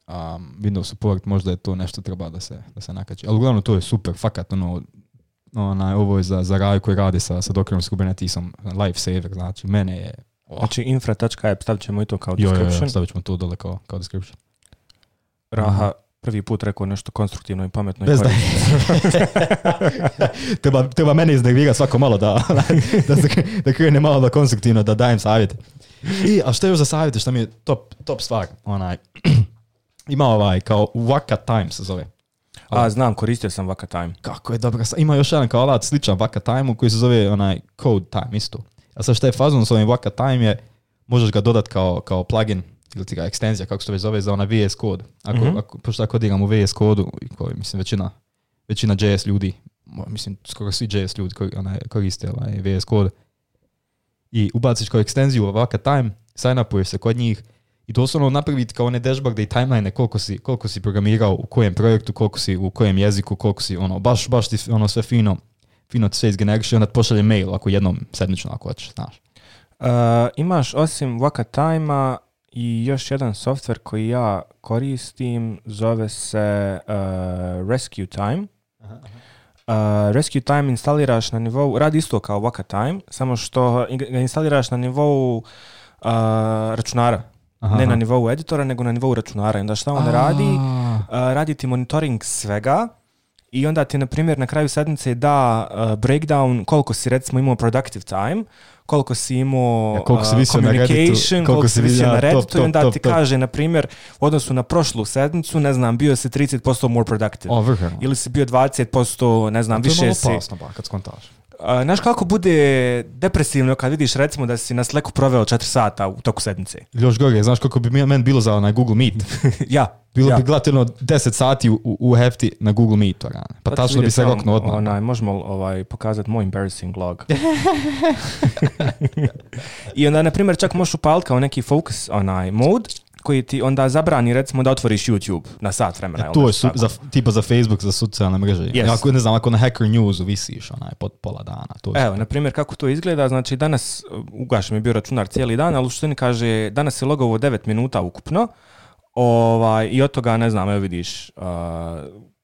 um, Windows support, možda je to nešto treba da se, da se nakači. Ali uglavnom to je super, fakat ono, onaj, ovo je za, za raju koji radi sa, sa Dockerom s Kubernetisom, lifesaver, znači mene je... Oh. Znači infra.app, stavit ćemo i to kao description. Jo, stavit ćemo to dole kao, kao description. Raha, prvi put rekao nešto konstruktivno i pametno. Bez i da. treba, mene iznervira svako malo da, da, se, malo da konstruktivno, da dajem savjet. I, a što je još za savjet, što mi je top, top stvar, onaj, ima ovaj, kao vaka Time se zove. A, ovaj. znam, koristio sam Waka Time. Kako je dobro. Ima još jedan kao alat sličan Waka time koji se zove onaj Code Time isto. A sad što je fazon s ovim Waka Time je, možeš ga dodat kao, kao plugin ili ti ga ekstenzija, kako se to već zove, za onaj VS Code. Ako, mm-hmm. ako, pošto ako digam u VS kodu, koji, mislim, većina, većina JS ljudi, mislim, skoro svi JS ljudi koji onaj, koriste onaj VS Code. i ubaciš kao ekstenziju Waka time, sign upuješ se kod njih, i doslovno napraviti kao one da i timeline koliko si, koliko si programirao, u kojem projektu, koliko si, u kojem jeziku, koliko si, ono, baš, baš ti ono sve fino, fino sve izgeneriš i onda pošalje mail ako jednom sedmično ako hoćeš, znaš. Uh, imaš osim Waka time i još jedan softver koji ja koristim, zove se e, Rescue Time. Uh, Rescue Time instaliraš na nivou, radi isto kao Waka Time, samo što ga instaliraš na nivou e, računara. Ne na nivou editora, nego na nivou računara. Onda šta on radi? Radi ti monitoring svega i onda ti, na primjer, na kraju sedmice da breakdown koliko si, recimo, imao productive time, koliko si imao ja, e, koliko si communication, koliko si visio na Redditu i onda ti kaže, na primjer, u odnosu na prošlu sedmicu, ne znam, bio si 30% more productive. ili si bio 20%, ne znam, više si... To je malo pa, Znaš kako bude depresivno kad vidiš recimo da si na sleku proveo četiri sata u toku sedmice? Još gore, znaš kako bi meni bilo za onaj Google Meet? ja. Bilo bi glatilno 10 sati u, u hefti na Google Meet. Pa, Pa tačno bi se rokno odmah. Onaj, možemo ovaj, pokazati moj embarrassing log. I onda, na primjer, čak možeš upaliti kao neki focus onaj mode koji ti onda zabrani recimo da otvoriš YouTube na sat vremena. E, to je su, za, za Facebook, za socijalne mreže. Yes. Ako, ne znam, ako na Hacker News visiš onaj, pod pola dana. To Evo, na primjer, kako to izgleda, znači danas, e, ugašen mi je bio računar cijeli dan, ali što ni kaže, danas je logovo 9 minuta ukupno, ovaj, i od toga, ne znam, evo vidiš, uh,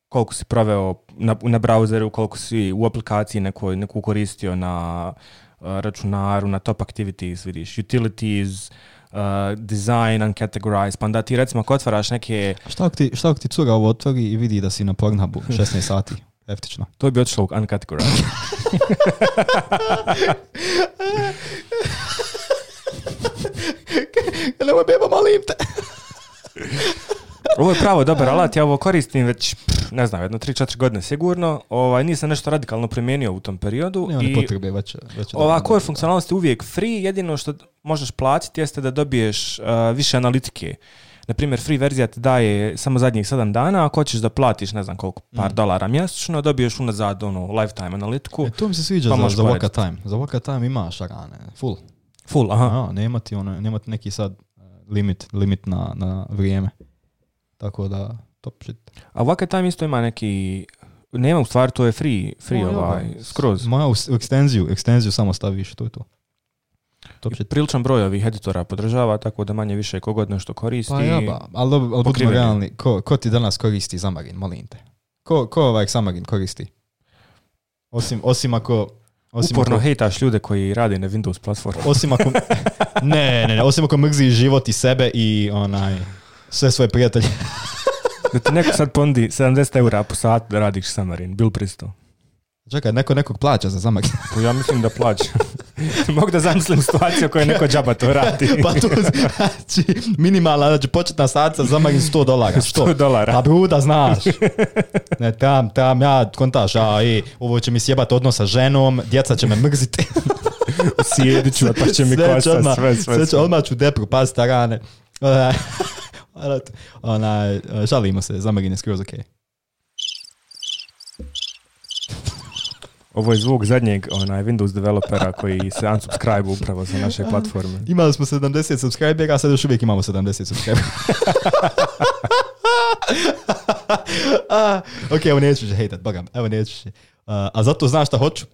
koliko si proveo na, na brauzeru, koliko si u aplikaciji neko, neku koristio na računaru, na top activities, vidiš, utilities, Design uh, dizajn and categorize, pa onda ti recimo ako otvaraš neke... Šta ako ti, šta ako ti cura ovo otvori i vidi da si na Pornhubu 16 sati? Eftično. To bi otišlo u uncategorized. Kada ovo beba, molim te. Ovo je pravo dobar alat, ja ovo koristim već, ne znam, jedno 3-4 godine sigurno. Ovaj, nisam nešto radikalno promijenio u tom periodu. Nema i potrebe, već, Ova core funkcionalnost uvijek free, jedino što možeš platiti jeste da dobiješ eh, više analitike. Na primjer, free verzija ti daje samo zadnjih 7 dana, ako hoćeš da platiš ne znam koliko, par mm. dolara mjesečno, dobiješ unazad ono lifetime analitiku. E, to mi se sviđa pa za, za Time. Za Waka Time imaš rane, full. Full, aha. A, nema, ti ono, nema ti neki sad eh, limit, limit na, na vrijeme. Tako da, top shit. A Vaka Time isto ima neki nema u stvari, to je free, free ovaj, skroz. Moja ekstenziju, ekstenziju samo staviš, to je to. Top shit. priličan broj ovih editora podržava, tako da manje više kogod nešto koristi. Pa jaba, ali, ali, realni, ko, ko, ti danas koristi Zamagin, molim te? Ko, ko ovaj Zamagin koristi? Osim, osim ako... Osim Uporno hejtaš ljude koji rade na Windows platformu. Osim ako... ne, ne, ne, osim ako mrziš život i sebe i onaj sve svoje prijatelje. da ti neko sad pondi 70 eura po sat da radiš samarin, bil pristo. Čekaj, neko nekog plaća za zamak. Pa ja mislim da plaća. Mogu da zamislim situaciju koju neko džaba to radi. pa tu, znači, minimalna, znači, početna satca za magin 100 dolara. 100 dolara. Pa buda, znaš. Ne, tam, tam, ja kontaš, a i, e, ovo će mi sjebat odnos sa ženom, djeca će me mrziti. Sjedit ću, pa će mi kosa, sve, sve, sve. Sve ću, odmah ću depru, pas starane. E. Onaj, e, žalimo se, Zamagin je skroz ok. Ovo je zvuk zadnjeg onaj Windows developera koji se unsubscribe upravo za naše platforme. Imali smo 70 subscribera, a sad još uvijek imamo 70 subscribera. a, ok, evo neću se hejtat, bagam, evo neću a zato znaš šta hoću?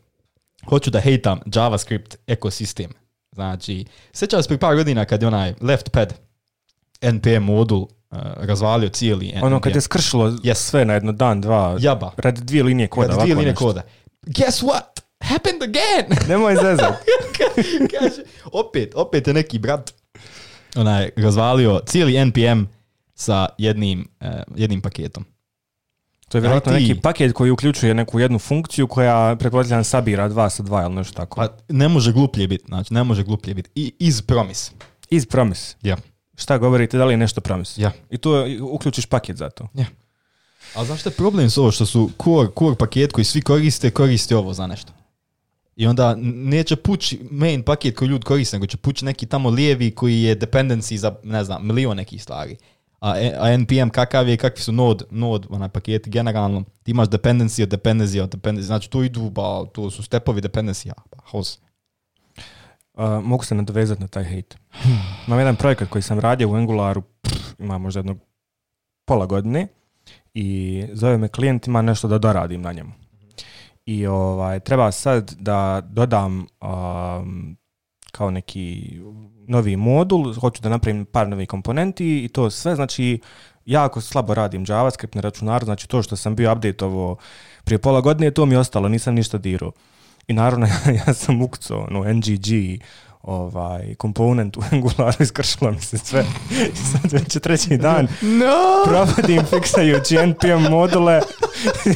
Hoću da hejtam JavaScript ekosistem. Znači, sjećam se prije par godina kad je onaj Leftpad, NPM modul uh, razvalio cijeli NPM. Ono kad je skršilo yes. sve na jedno dan, dva, Jaba. radi dvije linije koda. Radi dvije linije koda. Guess what? Happened again! Nemoj zezat. opet, opet je neki brat onaj, razvalio cijeli NPM sa jednim, uh, jednim paketom. To je vjerojatno neki paket koji uključuje neku jednu funkciju koja nam sabira dva sa dva ili nešto tako. Pa ne može gluplje biti, znači ne može gluplje biti. I iz promis. Iz promis. Ja. Yeah šta govorite, da li je nešto promis. Ja. I tu uključiš paket za to. Ja. A zašto je problem s ovo što su core, core paket koji svi koriste, koriste ovo za nešto. I onda neće pući main paket koji ljudi koriste, nego će pući neki tamo lijevi koji je dependency za, ne znam, milion nekih stvari. A, e, NPM kakav je, kakvi su node, node onaj paket, generalno, ti imaš dependency od dependency od dependency, znači tu idu, ba, tu su stepovi dependency, ba, hos. mogu se nadovezati na taj hate. Hmm. Imam jedan projekat koji sam radio u Angularu, ima možda jednog pola godine i zove me klijent, ima nešto da doradim na njemu. I ovaj, treba sad da dodam kao neki novi modul, hoću da napravim par novih komponenti i to sve, znači jako slabo radim JavaScript na računaru, znači to što sam bio update-ovo prije pola godine, to mi je ostalo, nisam ništa dirao. I naravno ja, sam ukco, no, NGG, ovaj, komponent u Angularu iskršilo mi se sve. I sad već je treći dan no! provodim fiksajući NPM module.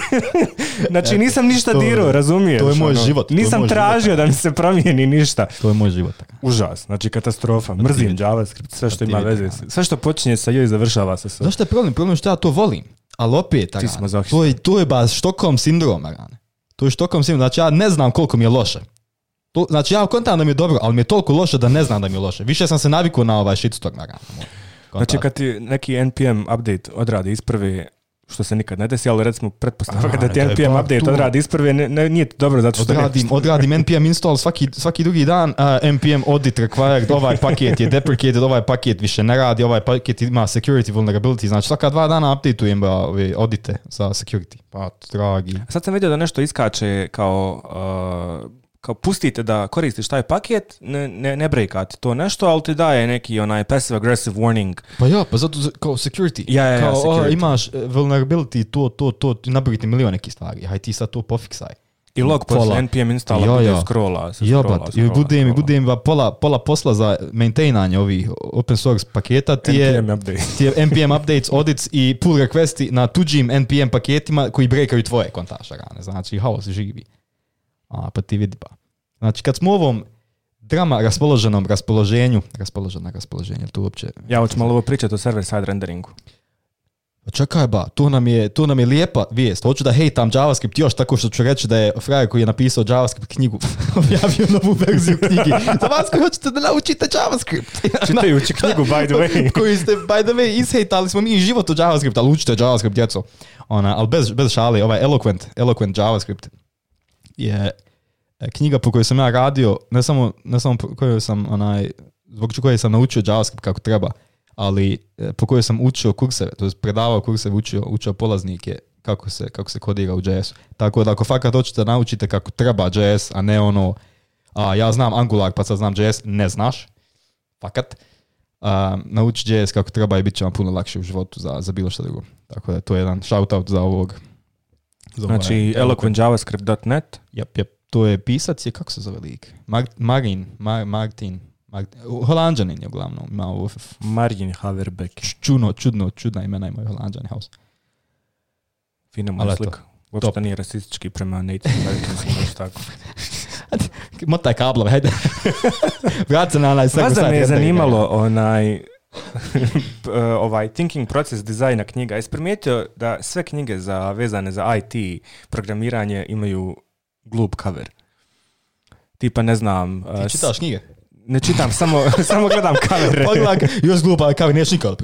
znači nisam ništa dirao, razumiješ? To je moj ono? život. Nisam tražio da mi se promijeni ništa. To je moj život. Užas, znači katastrofa. Znači, Mrzim JavaScript, sve što ima veze. Sve što počinje sa joj završava se sve. Znaš je problem? Problem je što ja to volim. Ali opet, to je, to je baš Štokom To je Štokom sindrom, znači ja ne znam koliko mi je loše znači ja kontam da mi je dobro, ali mi je toliko loše da ne znam da mi je loše. Više sam se navikao na ovaj shitstorm, na Znači kad ti neki NPM update odradi prve, što se nikad ne desi, ali recimo pretpostavka da ti NPM update odradi isprve, ne, nije dobro zato što... Odradim, ne... odradim NPM install svaki, svaki drugi dan, uh, NPM audit required, ovaj paket je deprecated, ovaj paket više ne radi, ovaj paket ima security vulnerability, znači svaka dva dana updateujem ove audite za security. Pa, dragi. Sad sam vidio da nešto iskače kao kao pustite da koristiš taj paket, ne, ne, ne brekati to nešto, ali ti daje neki onaj passive aggressive warning. Pa ja, pa zato kao security. Ja, kao, imaš e, vulnerability, to, to, to, nabrvi milion nekih stvari, haj ti sad to pofiksaj. I log posle NPM instala ja, ja. ja, i budem mi, pola, pola posla za maintainanje ovih open source paketa ti je NPM, update. ti NPM updates, audits i pull requesti na tuđim NPM paketima koji brekaju tvoje rane. Znači, haos živi a, protividba. Pa pa. Znači kad smo u ovom drama raspoloženom raspoloženju, raspoloženo raspoloženje, tu uopće... Ja hoću malo ovo pričati o server side renderingu. Pa čekaj ba, tu nam, je, nam je lijepa vijest. Hoću da hejtam JavaScript još tako što ću reći da je frajer koji je napisao JavaScript knjigu objavio novu verziju knjigi. Za vas koji hoćete da naučite JavaScript. Čitajući knjigu, by the way. Koji ste, by the way, ishejtali smo mi i život u JavaScript, ali učite JavaScript, djeco. Ona, ali bez, bez šale, ovaj eloquent, eloquent JavaScript je e, knjiga po kojoj sam ja radio, ne samo, ne samo po kojoj sam onaj, zbog koje sam naučio JavaScript kako treba, ali e, po kojoj sam učio kurseve, to je predavao kurseve, učio, učio polaznike kako se, kako se kodira u js Tako da ako fakat hoćete naučite kako treba JS, a ne ono, a ja znam Angular pa sad znam JS, ne znaš, fakat, nauči JS kako treba i bit će vam puno lakše u životu za, za bilo što drugo. Tako da to je jedan shoutout za ovog Znači, eloquent javascript.net. Jep, jep. To je pisac, je kako se zove lik? Mag, Magin, Mag, Martin. Holandžanin je uglavnom. Ima ovo... Margin Haverbeck. Čudno, čudno, čudna imena imaju Holandžani house. Fina mu slika. Uopšte nije rasistički prema Native Americansima, tako. Motaj kablove, hajde. Vrat se na onaj Vas me je zanimalo onaj, Eh, ovaj Thinking proces dizajna knjiga. Jesi primijetio da sve knjige za vezane za IT programiranje imaju glup cover? Tipa ne znam... Eh, Ti čitaš knjige? ne čitam, samo, samo gledam kamere. Pogledaj, još glupa kamer, nikad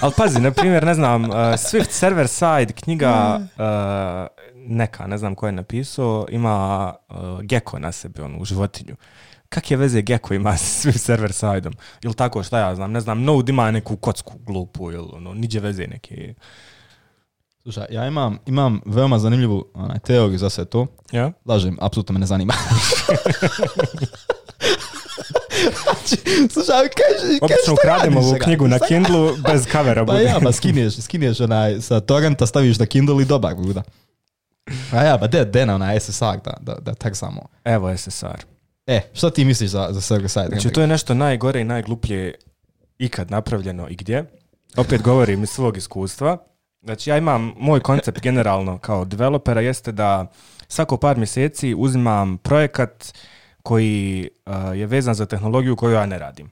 Ali pazi, na primjer, ne znam, eh, Swift Server Side knjiga neka, ne znam ko je napisao, ima geko na sebi, ono, U životinju kak je veze Gecko ima s server side-om? Ili tako šta ja znam, ne znam, Node ima neku kocku glupu ili ono, niđe veze neke. Slušaj, ja imam, imam veoma zanimljivu onaj, teoriju za sve to. Ja? Lažem, apsolutno me ne zanima. Znači, slušaj, kaži, kaži ukrademo ovu knjigu na Kindlu bez kavera. Pa ja, pa skinješ, skinješ onaj, sa torrenta staviš na Kindle i dobar buda. A ja, pa de, de na onaj SSR da, da, da tak samo. Evo SSR. E, šta ti misliš za, za server Znači, to je nešto najgore i najgluplje ikad napravljeno i gdje. Opet govorim iz svog iskustva. Znači, ja imam, moj koncept generalno kao developera jeste da svako par mjeseci uzimam projekat koji je vezan za tehnologiju koju ja ne radim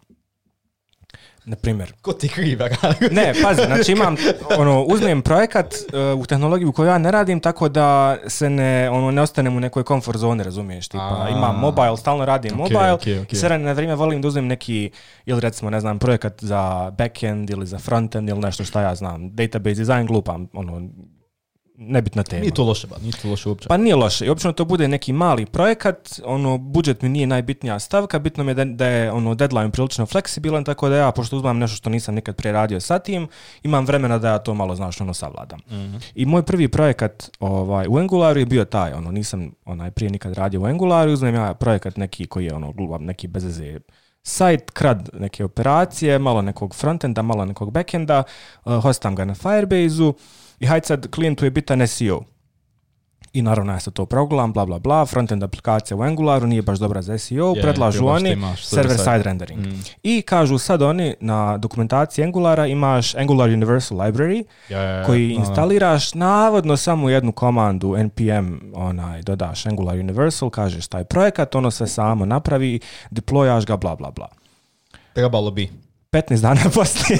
na primjer. Ko ti kriva? ne, pazi, znači imam, ono, uzmem projekat eh, u tehnologiju u kojoj ja ne radim, tako da se ne, ono, ne ostanem u nekoj comfort zone, razumiješ, tipa, imam mobile, stalno radim mobile, okay, okay. na vrijeme volim da uzmem neki, ili recimo, ne znam, projekat za backend ili za frontend ili nešto što ja znam, database design glupam, ono, nebitna tema. Nije to loše, nije loše uopće. Pa nije loše. I obično to bude neki mali projekat, ono, budžet mi nije najbitnija stavka, bitno mi je da, je ono, deadline prilično fleksibilan, tako da ja, pošto uzmam nešto što nisam nikad prije radio sa tim, imam vremena da ja to malo, znaš, ono, savladam. Mhm. I moj prvi projekat ovaj, u Angularu je bio taj, ono, nisam onaj, prije nikad radio u Angularu, uzmem ja projekat neki koji je, ono, glubav, neki bezeze sajt, krad neke operacije, malo nekog frontenda, malo nekog backenda, uh, hostam ga na Firebase-u, i hajde sad, klijentu je bitan SEO. E I naravno ja se to proglam, bla bla bla, frontend aplikacija u Angularu nije baš dobra za SEO, predlažu oni server side rendering. Mm. I kažu sad oni na dokumentaciji Angulara imaš Angular Universal Library koji instaliraš navodno samo jednu komandu npm onaj dodaš Angular Universal, kažeš taj projekat, ono se samo napravi, deployaš ga bla bla bla. Trebalo bi. 15 dana poslije.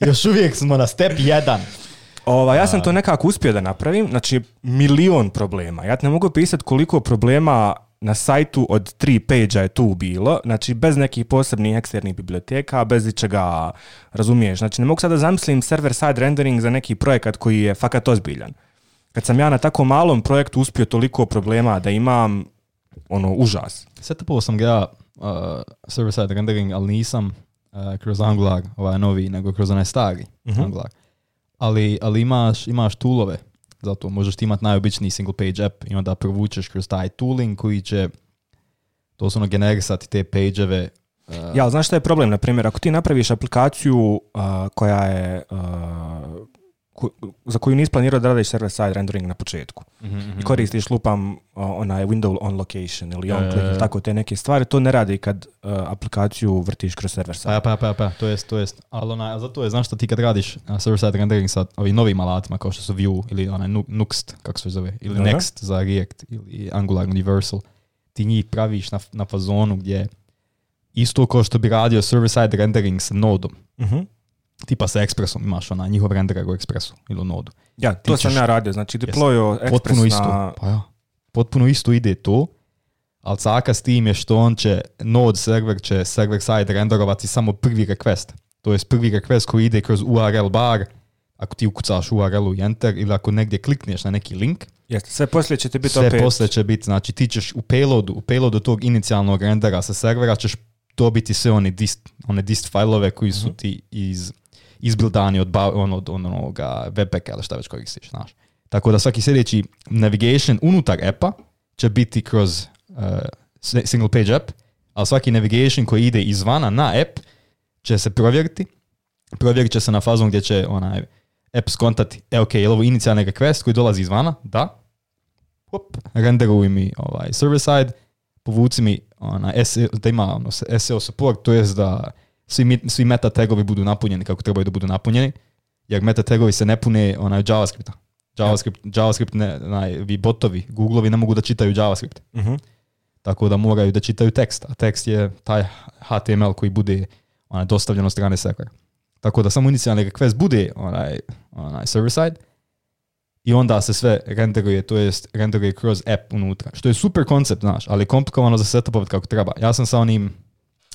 Još uvijek smo na step 1. Ova, ja sam to nekako uspio da napravim, znači milion problema. Ja ne mogu pisati koliko problema na sajtu od tri page je tu bilo, znači bez nekih posebnih eksternih biblioteka, bez ičega, razumiješ, znači ne mogu sada zamislim server side rendering za neki projekat koji je fakat ozbiljan. Kad sam ja na tako malom projektu uspio toliko problema da imam ono, užas. Setupovo sam ga Eh, server-side rendering, ali nisam eh, kroz Angular, ovaj novi, nego kroz onaj stari mhm. Angular. Ali, ali imaš, imaš toolove zato možeš ti imati najobičniji single page app i onda provučeš kroz taj tooling koji će doslovno generisati te page Uh... Eh, ja, znaš šta je problem? Na primjer, ako ti napraviš aplikaciju koja je za koju nisi planirao da radiš server-side rendering na početku. Mm-hmm. I mhm. koristiš lupam onaj window on location ili on e, click e, ili e. tako te neke stvari. To ne radi kad uh, aplikaciju vrtiš kroz server-side. Pa, pa, pa, pa, to jest, to jest. Ali ona, zato je, znaš što ti kad radiš server-side rendering sa ovim novim alatima kao što su Vue ili onaj Nuxt, kako se zove, ili Next za React ili Angular Universal, ti njih praviš na, na fazonu gdje isto kao što bi radio server-side rendering sa nodom. mm tipa sa Expressom imaš ona njihov renderer u Expressu ili u Nodu. Ja, to sam ja radio, znači deployo Express potpuno isto, Pa potpuno isto ide to, ali caka s tim je što on će, Node server će server side renderovati samo prvi request. To je prvi request koji ide kroz URL bar, ako ti ukucaš URL u enter ili ako negdje klikneš na neki link. Jeste, sve poslije će ti biti sve opet. poslije će biti, znači ti ćeš u payloadu, u payloadu tog inicijalnog rendera sa servera ćeš dobiti sve one dist, one dist failove koji su mhm. ti iz izbildani od, on, od onoga webpacka ili šta već kojeg stiš, znaš. Tako da svaki sljedeći navigation unutar appa će biti kroz uh, single page app, ali svaki navigation koji ide izvana na app će se provjeriti. Provjerit će se na fazom gdje će onaj app skontati, e ok, je li ovo inicijalni request koji dolazi izvana? Da. Hop, renderuj mi ovaj server side, povuci mi ona, SEO, da ima ono, SEO support, to jest da svi, svi meta tagovi budu napunjeni kako trebaju da budu napunjeni, jer meta tagovi se ne pune onaj JavaScripta. JavaScript, ja. JavaScript ne, onaj, vi botovi, Googleovi ne mogu da čitaju JavaScript. Mhm. Tako da moraju da čitaju tekst, a tekst je taj HTML koji bude onaj, dostavljen od strane servera. Tako da samo inicijalni request bude onaj, onaj server side i onda se sve renderuje, to jest renderuje kroz app unutra. Što je super koncept, znaš, ali komplikovano za setupovat kako treba. Ja sam sa onim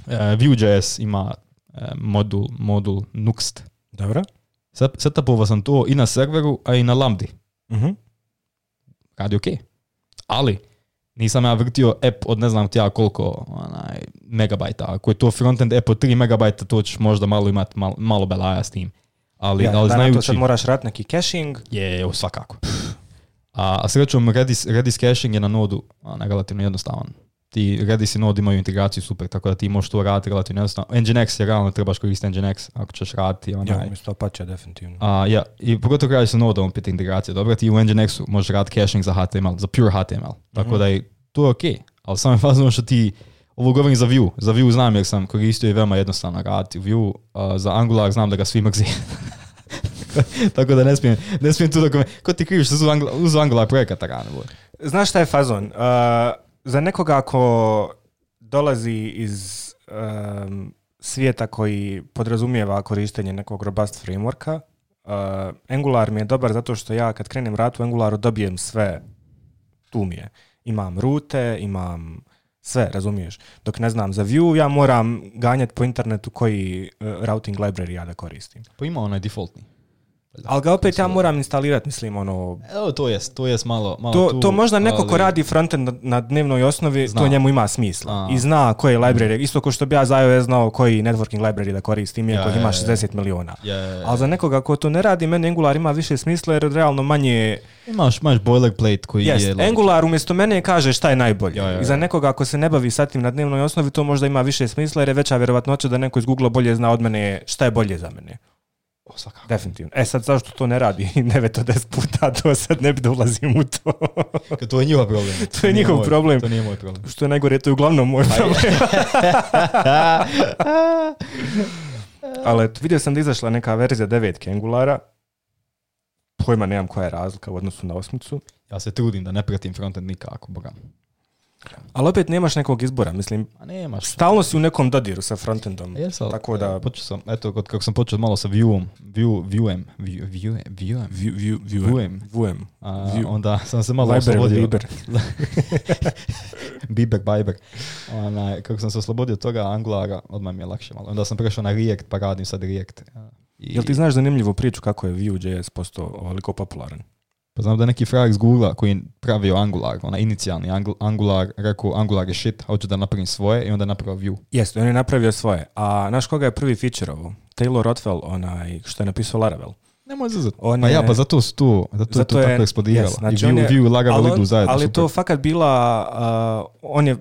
E, Vue.js ima e, modul, modul Nuxt. Dobro. sam to i na serveru, a i na Lambdi. Uh-huh. Radi ok. Ali, nisam ja vrtio app od ne znam tja koliko onaj, megabajta. Ako je to frontend app od 3 megabajta, to ćeš možda malo imati malo, malo belaja s tim. Ali, ja, ali da, znajući... to sad moraš rat neki caching. Je, je, svakako. A, a srećom, Redis, Redis caching je na nodu onaj, relativno jednostavan ti Redis i Node imaju integraciju super, tako da ti možeš to raditi relativno jednostavno. Nginx je realno trebaš koristiti Nginx ako ćeš raditi onaj. Ja, umjesto će definitivno. A, ja, i pogotovo kada se node pita integracija, dobro, ti u Nginxu možeš raditi caching za HTML, za pure HTML, tako mm da je to je okej, okay. ali samo je fazno što ti ovo govorim za Vue. Za Vue znam jer sam koristio i veoma jednostavno raditi. Vue uh, za Angular znam da ga svi mrzi. Tako da ne smijem, ne smijem tu me... Ko ti kriviš uz Angular, uz Angular projekata rano? Znaš šta je fazon? Uh, za nekoga ako dolazi iz svijeta koji podrazumijeva korištenje nekog robust frameworka, eh, Angular mi je dobar zato što ja kad krenem ratu, u Angularu dobijem sve, tu mi je. Imam rute, imam sve, razumiješ. Dok ne znam za Vue, ja moram ganjati po internetu koji eh, routing library ja da koristim. Pa ima onaj defaultni ali ga opet ja moram instalirati, mislim, ono... Evo, to jest, to jest malo... malo to, tu, to možda neko ko radi frontend na, dnevnoj osnovi, to njemu ima smisla. I zna koje library, isto kao što bi ja za iOS znao koji networking library da koristim, iako ja, ima 60 ja, miliona. ali za nekoga ko to ne radi, meni Angular ima više smisla jer realno manje... Imaš, imaš boilerplate koji yes, Angular umjesto mene kaže šta je najbolje. I za nekoga ko se ne bavi sa tim na dnevnoj osnovi, to možda ima više smisla jer je veća vjerovatnoća da neko iz Google bolje zna od mene šta je bolje za mene. Definitivno. E sad zašto to ne radi 9 od 10 puta, to sad ne bi da ulazim u to. to je njihov problem. To, je njihov problem. To nije moj problem. Što je najgore, to je uglavnom moj pa problem. Ali vidio sam da izašla neka verzija 9 kengulara. Pojma nemam koja je razlika u odnosu na osmicu. Ja se trudim da ne pratim frontend nikako, bogam ali opet nemaš nekog izbora, mislim. A nemaš. Stalno si u nekom dodiru sa frontendom. Jesam, tako da... E, počeo sam, eto, kako sam počeo malo sa view, viewem, view, viewem, onda sam se malo Liber, oslobodio. Bibek, kako sam se oslobodio toga Angulara, odmah mi je lakše malo. Onda sam prešao na React, pa radim sad React. I... Jel ti znaš zanimljivu priču kako je Vue.js postao ovoliko popularan? Pa znam da je neki frajer iz Google koji je pravio Angular, onaj inicijalni Angular, rekao Angular je shit, hoću da napravim svoje i onda napravio Vue. Jeste, on je napravio svoje. A naš koga je prvi ovo? Taylor Rothwell, onaj što je napisao Laravel. Nemoj On pa ja, pa zato su tu, zato, je to tako eksplodiralo. I znači Vue, i Laravel idu zajedno. Ali to fakat bila, on je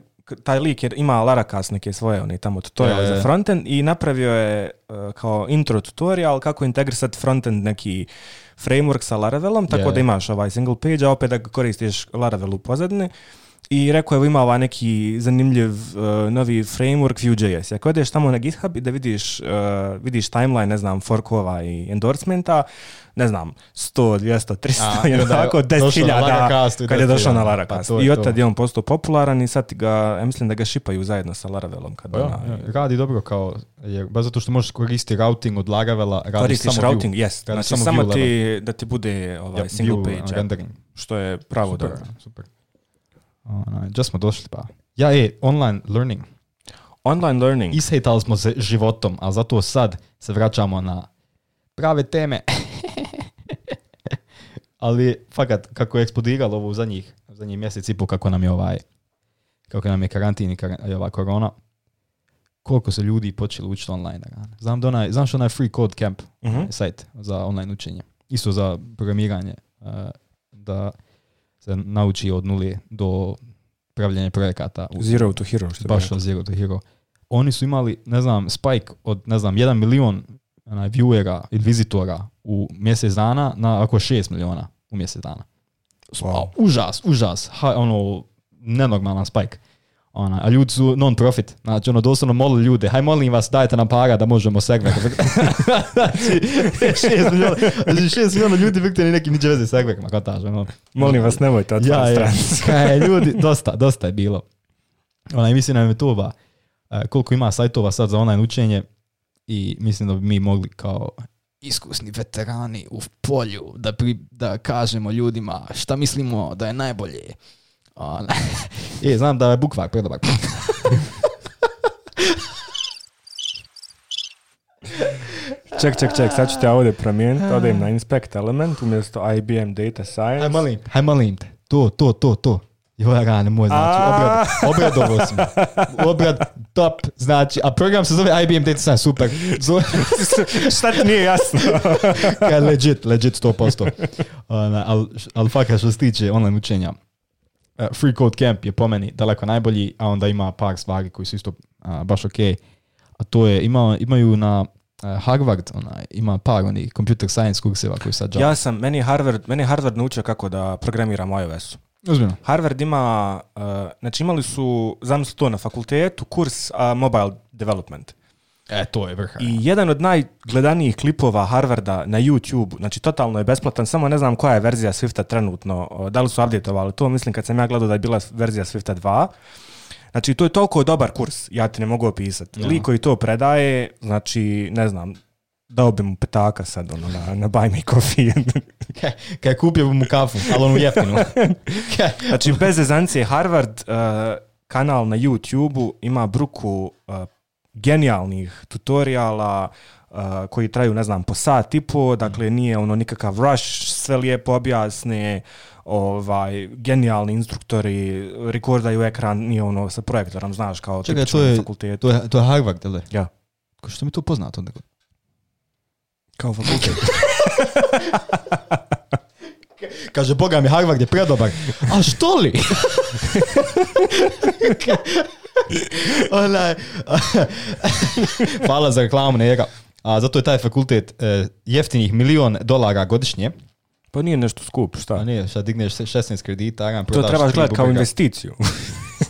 taj lik je ima LaraCast neke svoje one tamo tutorial e. za frontend i napravio je e, kao intro tutorial kako integrisati frontend neki framework sa Laravelom, tako da imaš ovaj single page, a opet da koristiš Laravel u pozadini i rekao evo ima ovaj neki zanimljiv e, novi framework Vue.js. Ako odeš tamo na GitHub i da vidiš, uh, vidiš timeline, ne znam, forkova i endorsementa, ne znam, 100, 200, 300, A, tako, 10.000 kad je došao na pa Laracast. Pa I od je on postao popularan i sad ga, ja mislim da ga šipaju zajedno sa Laravelom. Kad pa ona, radi dobro kao, jer, zato što možeš koristiti routing od Laravela, radi samo routing, view. Yes. znači, samo, ti, da ti bude ovaj, single page, što je pravo super, dobro. Super. Onaj, gdje smo došli pa? Ja, e, online learning. Online learning. isetali smo se životom, a zato sad se vraćamo na prave teme. ali, fakat, kako je eksplodiralo ovo u zadnjih, u zadnjih mjesec i kako nam je ovaj, kako nam je karantin i kar, ova korona, koliko se ljudi počeli učiti online. Znam, da onaj, znam što onaj Free Code Camp, uh sajt za online učenje. Isto za programiranje. Eh, da se nauči od nulije do pravljenja projekata. U, zero to hero. Što baš od zero to hero. Oni su imali, ne znam, spike od, ne znam, jedan milion onaj, viewera i vizitora u mjesec dana na oko šest miliona u mjesec dana. Užas, užas. Ha, ono, nenormalan spike. Ona, a ljudi su non profit, znači ono doslovno moli ljude, haj molim vas dajte nam para da možemo segment. znači, šest miliona, znači šest ljudi vikte nekim niđe veze segvekima, kao ono. Molim vas nemojte od ja, Ja, ljudi, dosta, dosta je bilo. Ona, i mislim da je to koliko ima sajtova sad za online učenje i mislim da bi mi mogli kao iskusni veterani u polju da, da kažemo ljudima šta mislimo da je najbolje ne. Je, znam da je bukvak predobak. ček, ček, ček, sad ću te ovdje promijeniti, odajem na Inspect Element umjesto IBM Data Science. Aj malim, aj malim te. To, to, to, to. Joj, rane moj, znači, obrad, obradovo sam. Obrad, top, znači, a program se zove IBM Data Science, super. Zove... Šta ti nije jasno? Kaj, legit, legit 100%. ali al, fakat što se tiče online učenja, Eh, free Code Camp je po meni daleko najbolji, a onda ima par stvari koji su isto eh, baš ok. A to je, ima, imaju na eh, Harvard, onaj, ima par oni computer science kurseva koji sad Ja sam, meni je Harvard, meni Harvard naučio kako da programiram iOS-u. Uzmjeno. Harvard ima, znači imali su, zamislite to na fakultetu, kurs uh, mobile development. E, to je I jedan od najgledanijih klipova Harvarda na YouTube, znači totalno je besplatan, samo ne znam koja je verzija Swifta trenutno, da li su updateovali to, mislim kad sam ja gledao da je bila verzija Swifta 2, Znači, to je toliko dobar kurs, ja ti ne mogu opisati. Ja. i to predaje, znači, ne znam, dao bi mu petaka sad ono, na, na buy me coffee. kaj, kupio bi mu kafu, ali onu jeftinu. znači, bez Harvard, e, kanal na youtube ima bruku e, genijalnih tutoriala uh, koji traju, ne znam, po sat i po, mhm. dakle nije ono nikakav rush, sve lijepo objasne, ovaj, genijalni instruktori rekordaju ekran, nije ono sa projektorom, znaš, kao Čekaj, to je, fakultet. To je, to je Harvard, Ja. Ko što mi to poznato onda? Kao fakultet. Kaže, boga mi, Harvard je predobar. A što li? Onaj, hvala za reklamu, njega. A zato je taj fakultet e, jeftinih milion dolara godišnje. Pa nije nešto skup, šta? A nije, šta digneš 16 kredita, To trebaš gledati kao investiciju.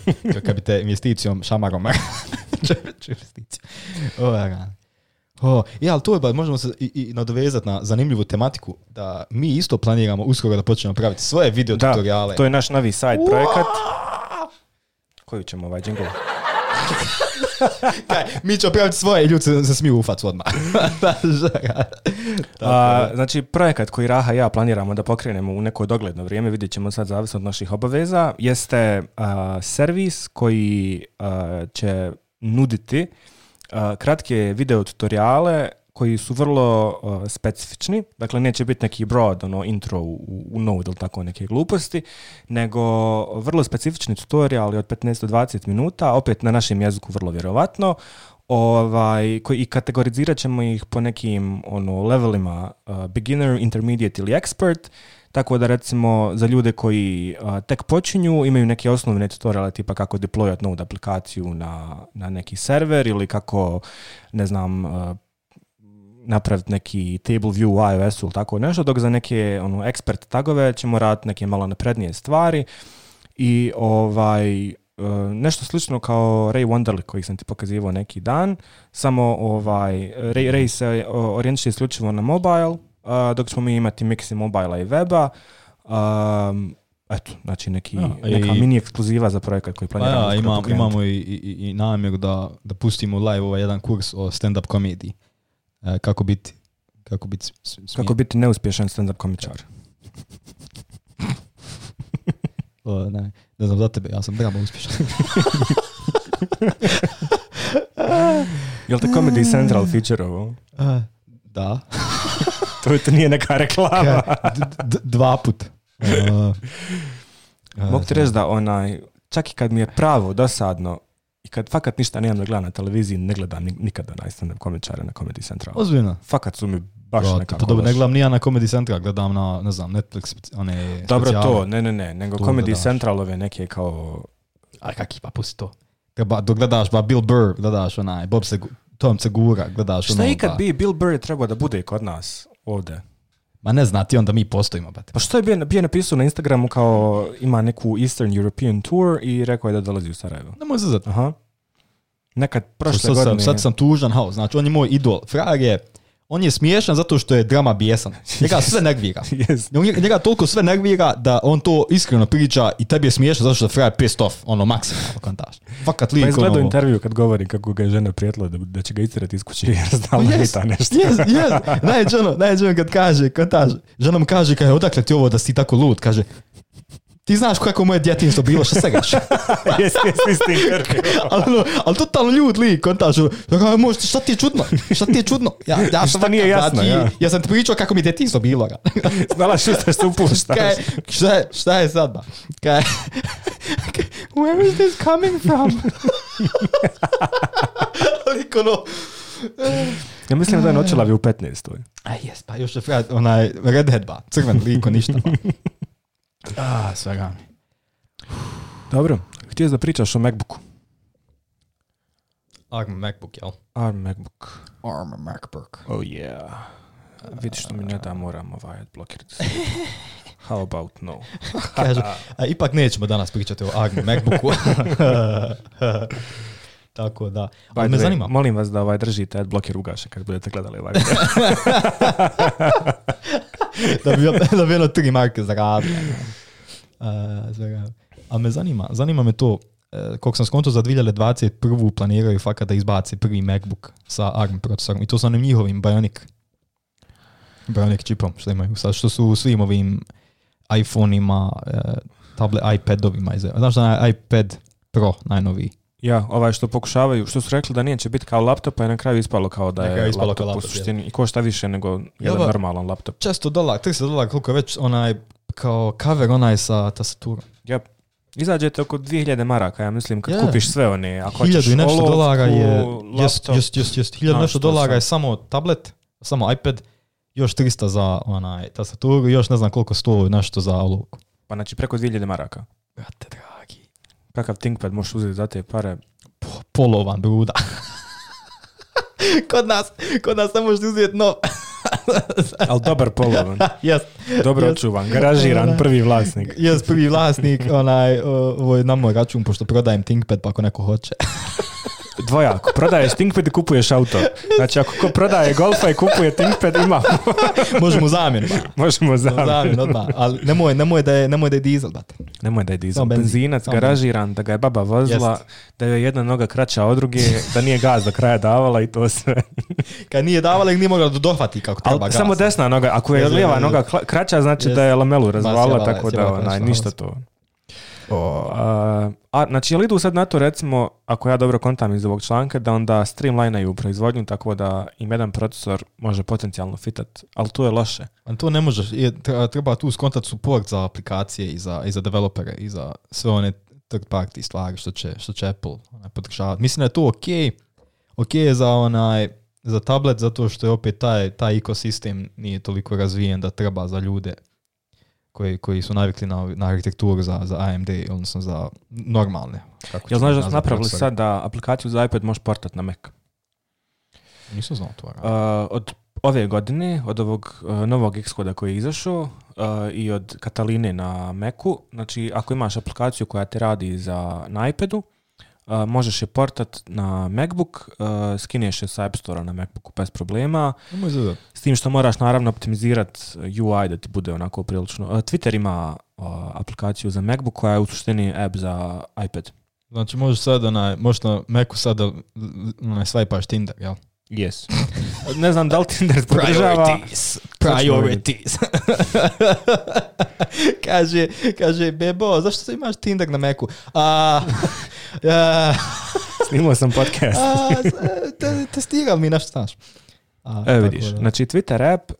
To Kad bi te investicijom šamarom. investiciju. O, ja, e, ali to je, možemo se i, nadovezati na zanimljivu tematiku, da mi isto planiramo uskoro da počnemo praviti svoje video tutoriale. to je naš novi sajt projekat koju ćemo ovaj džingl? Kaj, mi ćemo svoje i ljudi se, smiju u odmah. A, znači, projekat koji Raha i ja planiramo da pokrenemo u neko dogledno vrijeme, vidjet ćemo sad zavisno od naših obaveza, jeste servis koji će nuditi kratke video koji su vrlo uh, specifični, dakle neće biti neki broad ono, intro u, u Node ili tako neke gluposti, nego vrlo specifični tutoriali od 15 do 20 minuta, opet na našem jeziku vrlo vjerovatno, ovaj, koji, i kategorizirat ćemo ih po nekim ono, levelima uh, beginner, intermediate ili expert, tako da recimo za ljude koji uh, tek počinju imaju neke osnovne tutoriale tipa kako deployat Node aplikaciju na, na neki server ili kako ne znam napraviti neki table view u iOS-u ili tako nešto, dok za neke ono, expert tagove ćemo raditi neke malo naprednije stvari i ovaj, e, nešto slično kao Ray Wonderly koji sam ti pokazivao neki dan, samo ovaj, Ray, Ray se orijentiše isključivo na mobile, dok ćemo mi imati mix mobila i weba. Um, eto, znači neki, neka mini ekskluziva za projekat koji pa planiramo. Ja, imamo i, i, i namjeru da, da pustimo live ovaj jedan kurs o stand-up komediji. E, kako biti kako biti kako biti neuspješan stand-up komičar. o, ne, ne znam za tebe, ja sam drama uspješan. Jel te Comedy Central feature ovo? E, da. to, to nije neka reklama. dva put. Uh, Mogu ti reći da onaj, čak i kad mi je pravo dosadno, kad fakat ništa nemam da gledam na televiziji, ne gledam nikada na stand komičare na Comedy Central. Ozbiljno? Fakat su mi baš Bro, nekako... dobro, ne gledam ni ja na Comedy Central, gledam na, ne znam, Netflix, one Dobro to, ne, ne, ne, nego Comedy Centralove neke kao... A kaki, pa pusti to. Ba, dok gledaš, ba, Bill Burr, gledaš onaj, Bob se Tom Segura, gledaš Šta ono, ikad bi Bill Burr trebao da bude kod nas ovde? Ma ne zna ti onda mi postojimo, brate. Pa što je bio, bio napisao na Instagramu kao ima neku Eastern European Tour i rekao je da dolazi u Sarajevo. Ne može to Aha. Nekad prošle sad godine. Sam, sad sam tužan, hao, znači on je moj idol. Frag je, on je smiješan zato što je drama bijesan. Njega sve nervira. Njega toliko sve nervira da on to iskreno priča i tebi je smiješan zato što je frajer pissed off, ono maksimalno Fakat lik. Pa izgleda u ono- intervju kad govori kako ga je žena prijetila da, da će ga istirati iz kuće jer stalno yes, nešto. yes, yes. Ono, ono kad kaže, kontaš, žena mu kaže, kaže, odakle ti ovo da si tako lud, kaže, ti znaš kako je moje djetinjstvo bilo, šta se Jesi, jesi, ali, no, ali totalno ljud lik, kontažu, ja, možete, šta ti je čudno? Šta ti je čudno? Ja, ja sam nije jasno, ja. ja. sam ti pričao kako mi je djetinjstvo bilo. Ga. Znala što se upuštaš. Kaj, šta, je, šta je Kaj, where is this coming from? ali ono, ja mislim da je noćela u 15. A jes, pa još je onaj Red Headba, crven liko, ništa. ba. A, svega mi. Dobro, htio da pričaš o MacBooku. ARM MacBook, jel? ARM MacBook. ARM MacBook. Oh yeah. Vidiš što mi ne da moram ovaj odblokirati. How about no? Kažu, ipak nećemo danas pričati o ARM MacBooku. Tako da, ali me zanima. Molim vas da ovaj držite adblocker ugaša kad budete gledali ovaj da bi, da tri marke za Uh, A me zanima, zanima me to, e, koliko sam skonto za 2021. planiraju fakat da izbace prvi MacBook sa ARM procesorom i to sa njihovim Bionic Bionic čipom što imaju što su svim ovim iPhone-ima, e, tablet, iPad-ovima. Znaš da je iPad Pro najnoviji? Ja, ovaj što pokušavaju, što su rekli da nije će biti kao laptop, pa je na kraju ispalo kao da je, je laptop, kao laptop u suštini. I košta više nego jedan normalan laptop. Često dolar, 300 dolar, koliko je već onaj kao cover onaj sa tastaturom. Ja, izađete Izađe to oko 2000 maraka, ja mislim, kad yeah. kupiš sve one. Ako 1000 i nešto olovku, dolara je, jest, just, just, just, hiljadu nešto dolara je samo tablet, samo iPad, još 300 za onaj tastaturu, još ne znam koliko 100 nešto za olovku. Pa znači preko 2000 maraka. te draga kakav ThinkPad možeš uzeti za te pare? Polovan bruda. kod, nas, kod nas ne možeš uzeti nov. Ali dobar polovan. yes. Dobro yes. garažiran, ovaj, prvi vlasnik. Jes, prvi vlasnik, onaj, ovo ovaj, je na moj račun, pošto prodajem ThinkPad, pa ako neko hoće dvojako. Prodaješ ThinkPad i kupuješ auto. Znači, ako ko prodaje Golfa i kupuje ThinkPad, ima. Možemo zamjenu. Možemo zamjenu. Ali nemoj, nemoj, da je, nemoj da je dizel, Nemoj da je dizel. Benzinac, garažiran, da ga je baba vozila, da je jedna noga kraća od druge, da nije gaz do kraja davala i to sve. Kad nije davala, nije mogla dohvati kako treba gaz. Samo desna noga. Ako je lijeva noga kraća, znači da je lamelu razvala, tako da onaj, ništa to. A, znači, jel idu sad na to, recimo, ako ja dobro kontam iz ovog članka, da onda streamlinaju proizvodnju tako da im jedan procesor može potencijalno fitat, ali to je loše. A to ne možeš, treba tu skontat support za aplikacije i za, i za developere i za sve one third party stvari što će, što će Apple podržavati. Mislim da je to ok, ok je za onaj, za tablet zato što je opet taj, taj ekosistem nije toliko razvijen da treba za ljude koji, koji su navikli na, na arhitekturu za, za AMD, odnosno za normalne. Kako ja znaš da su napravili sad da aplikaciju za iPad možeš portati na Mac? Nisam znao to. Uh, od ove godine, od ovog uh, novog Xcode koji je izašao uh, i od Kataline na Macu, znači ako imaš aplikaciju koja te radi za, na iPadu, možeš je portat na MacBook, uh, skineš je sa App Store na MacBooku bez problema. S tim što moraš naravno optimizirati UI da ti bude onako prilično. Twitter ima aplikaciju za MacBook koja je u suštini app za iPad. Znači možeš sad na, možeš na Macu svajpaš Tinder, jel? Yes. Ne znam da li Tinder podržava... Priorities. Priorities. kaže, kaže, Bebo, zašto se imaš Tinder na Meku? A, a, Snimao sam podcast. te, testiram mi nešto, znaš. A, e, vidiš, znači Twitter app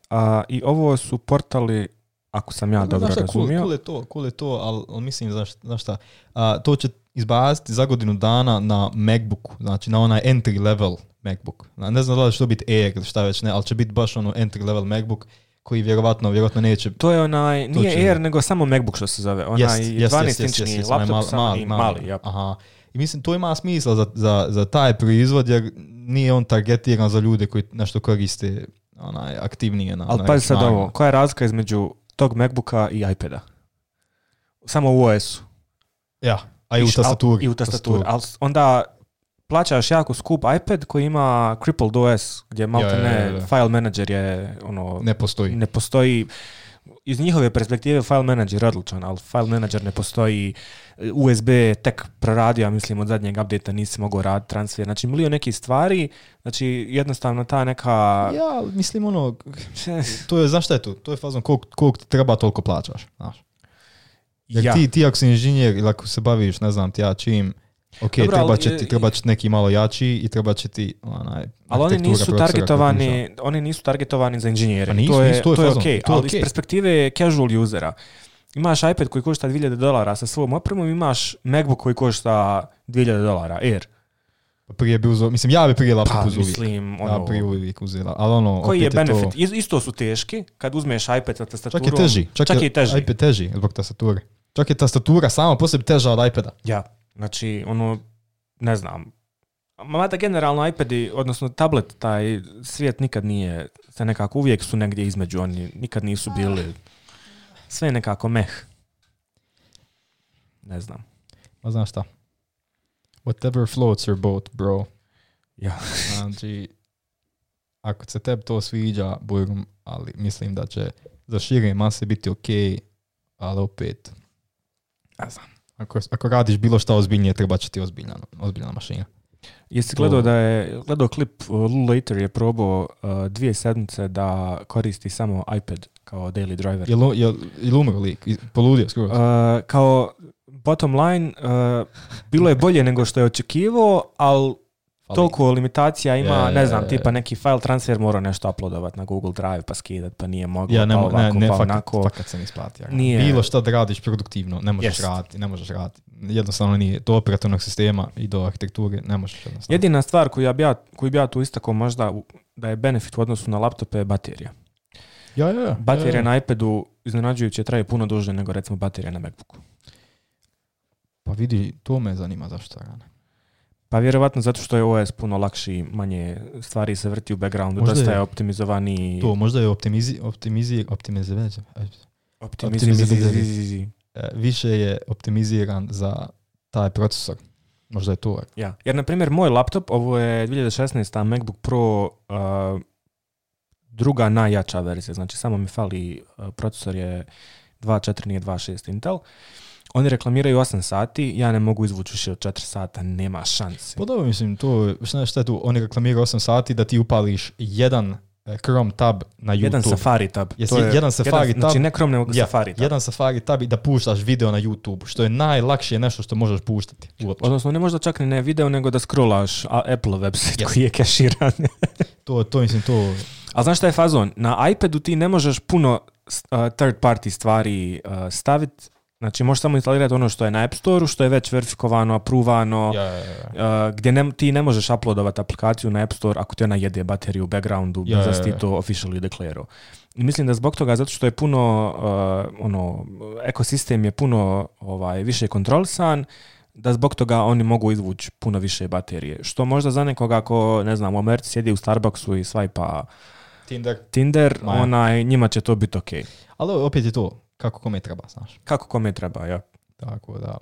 i ovo su portali ako sam ja no, dobro razumio. Cool, je to, cool to, ali, mislim, znaš, znaš šta, a, to će izbaciti za godinu dana na MacBooku, znači na onaj entry level MacBook. Ne znam da li će to biti Air e, šta već ne, ali će biti baš ono entry level MacBook koji vjerovatno, vjerovatno neće... To je onaj, nije Air, nego samo MacBook što se zove. Onaj jest, 12 laptop mali, samo mali. mali Aha. I mislim, to ima smisla za, za, za taj proizvod, jer nije on targetiran za ljude koji nešto koriste onaj, aktivnije. Na, ali pazi sad ovo, koja je razlika između tog MacBooka i iPada. Samo u OS-u. Ja, a i u tastaturi. onda plaćaš jako skup iPad koji ima crippled OS, gdje malo ne, file manager je ono... Ne postoji. Ne postoji. Iz njihove perspektive file manager je odličan, ali file manager ne postoji USB tek proradio, ja mislim od zadnjeg update nisi mogao raditi transfer. Znači milio nekih stvari, znači jednostavno ta neka... Ja mislim ono, to je, znaš šta je to? To je fazon koliko, treba toliko plaćaš, znaš. Jer ja. ti, ti ako si inženjer ili ako se baviš, ne znam ti ja čim, Ok, Dobro, treba, će ti, treba će neki malo jači i treba će ti onaj, Ali oni nisu targetovani, oni nisu targetovani za pa inženjere. nisu, to je, nisu, to je, to je, okay, ali iz perspektive casual usera imaš iPad koji košta 2000 dolara sa svom opremom, imaš MacBook koji košta 2000 dolara, Air. Pa prije bi uzeo, mislim, ja bi prije laptop pa, mislim, ono, prije uvijek ali ono, Koji je benefit? Isto su teški, kad uzmeš iPad sa tastaturom. Čak je teži, čak, čak je, je teži. iPad teži zbog tastature. Čak je tastatura sama posebno teža od iPada. Ja, znači, ono, ne znam, Mada generalno iPadi, odnosno tablet, taj svijet nikad nije, se nekako uvijek su negdje između, oni nikad nisu bili sve je nekako meh. Ne znam. Ma znaš šta? Whatever floats your boat, bro. Ja. znači, ako se tebi to sviđa, bujrum, ali mislim da će za šire mase biti ok, ali opet, ne znam. Ako, ako radiš bilo šta ozbiljnije, treba će ti ozbiljna, ozbiljna mašina. Jesi gledao da je, gledao klip uh, Later je probao uh, dvije sedmice da koristi samo iPad kao daily driver. Jel, lik? Poludio uh, kao bottom line, bilo je bolje nego što je očekivao, ali toliko limitacija ima, ne znam, tipa neki file transfer mora nešto uploadovat na Google Drive pa skidat, pa nije moglo, ja, ne, pa pa fakat, se ne Nije. Bilo što da radiš produktivno, ne možeš raditi, ne možeš raditi jednostavno nije do operativnog sistema i do arhitekture ne možeš jednostavno. Jedina stvar koju bi ja, koju ja tu istakao možda da je benefit u odnosu na laptope je baterija. Ja, ja, ja. Baterija na iPadu iznenađujuće traje puno duže nego recimo baterija na MacBooku. Pa vidi, to me zanima zašto rane. Pa vjerovatno zato što je OS puno lakši, manje stvari se vrti u backgroundu, možda dosta je, je optimizovaniji. To, možda je optimizi, optimizi, optimizi, optimizi, optimizi, Eh, više je optimiziran za taj procesor. Možda je to. Ja. Jer, na primjer, moj laptop, ovo je 2016. MacBook Pro eh, druga najjača verzija. Znači, samo mi fali, eh, procesor je 2.4, nije 2.6 Intel. Oni reklamiraju 8 sati, ja ne mogu izvući više od 4 sata, nema šanse. Podobno mislim, to, šta je tu? Oni reklamiraju 8 sati da ti upališ jedan E, Chrome tab na YouTube. Jedan Safari tab. to je, jedan Safari jedan, tab. Znači ne Chrome, nego Safari tab. Jedan Safari tab i da puštaš video na YouTube, što je najlakše nešto što možeš puštati. Odnosno ne možda čak ni ne video, nego da scrollaš a Apple website yes. koji je keširan. to, to mislim, to... A znaš šta je fazon? Na iPadu ti ne možeš puno third party stvari staviti, Znači, možeš samo instalirati ono što je na App store što je već verifikovano, apruvano, ja, ja, ja. gdje ne, ti ne možeš uploadovati aplikaciju na App Store ako ti ona jede bateriju u backgroundu, ja, bez ti to officially I mislim da zbog toga, zato što je puno, uh, ono, ekosistem je puno ovaj, više kontrolisan, da zbog toga oni mogu izvući puno više baterije. Što možda za nekoga ako, ne znam, u Americi sjedi u Starbucksu i svajpa Tinder, Tinder onaj, njima će to biti ok. Ali opet je to, kako kome treba, znaš. Kako kome treba, ja. Tako da.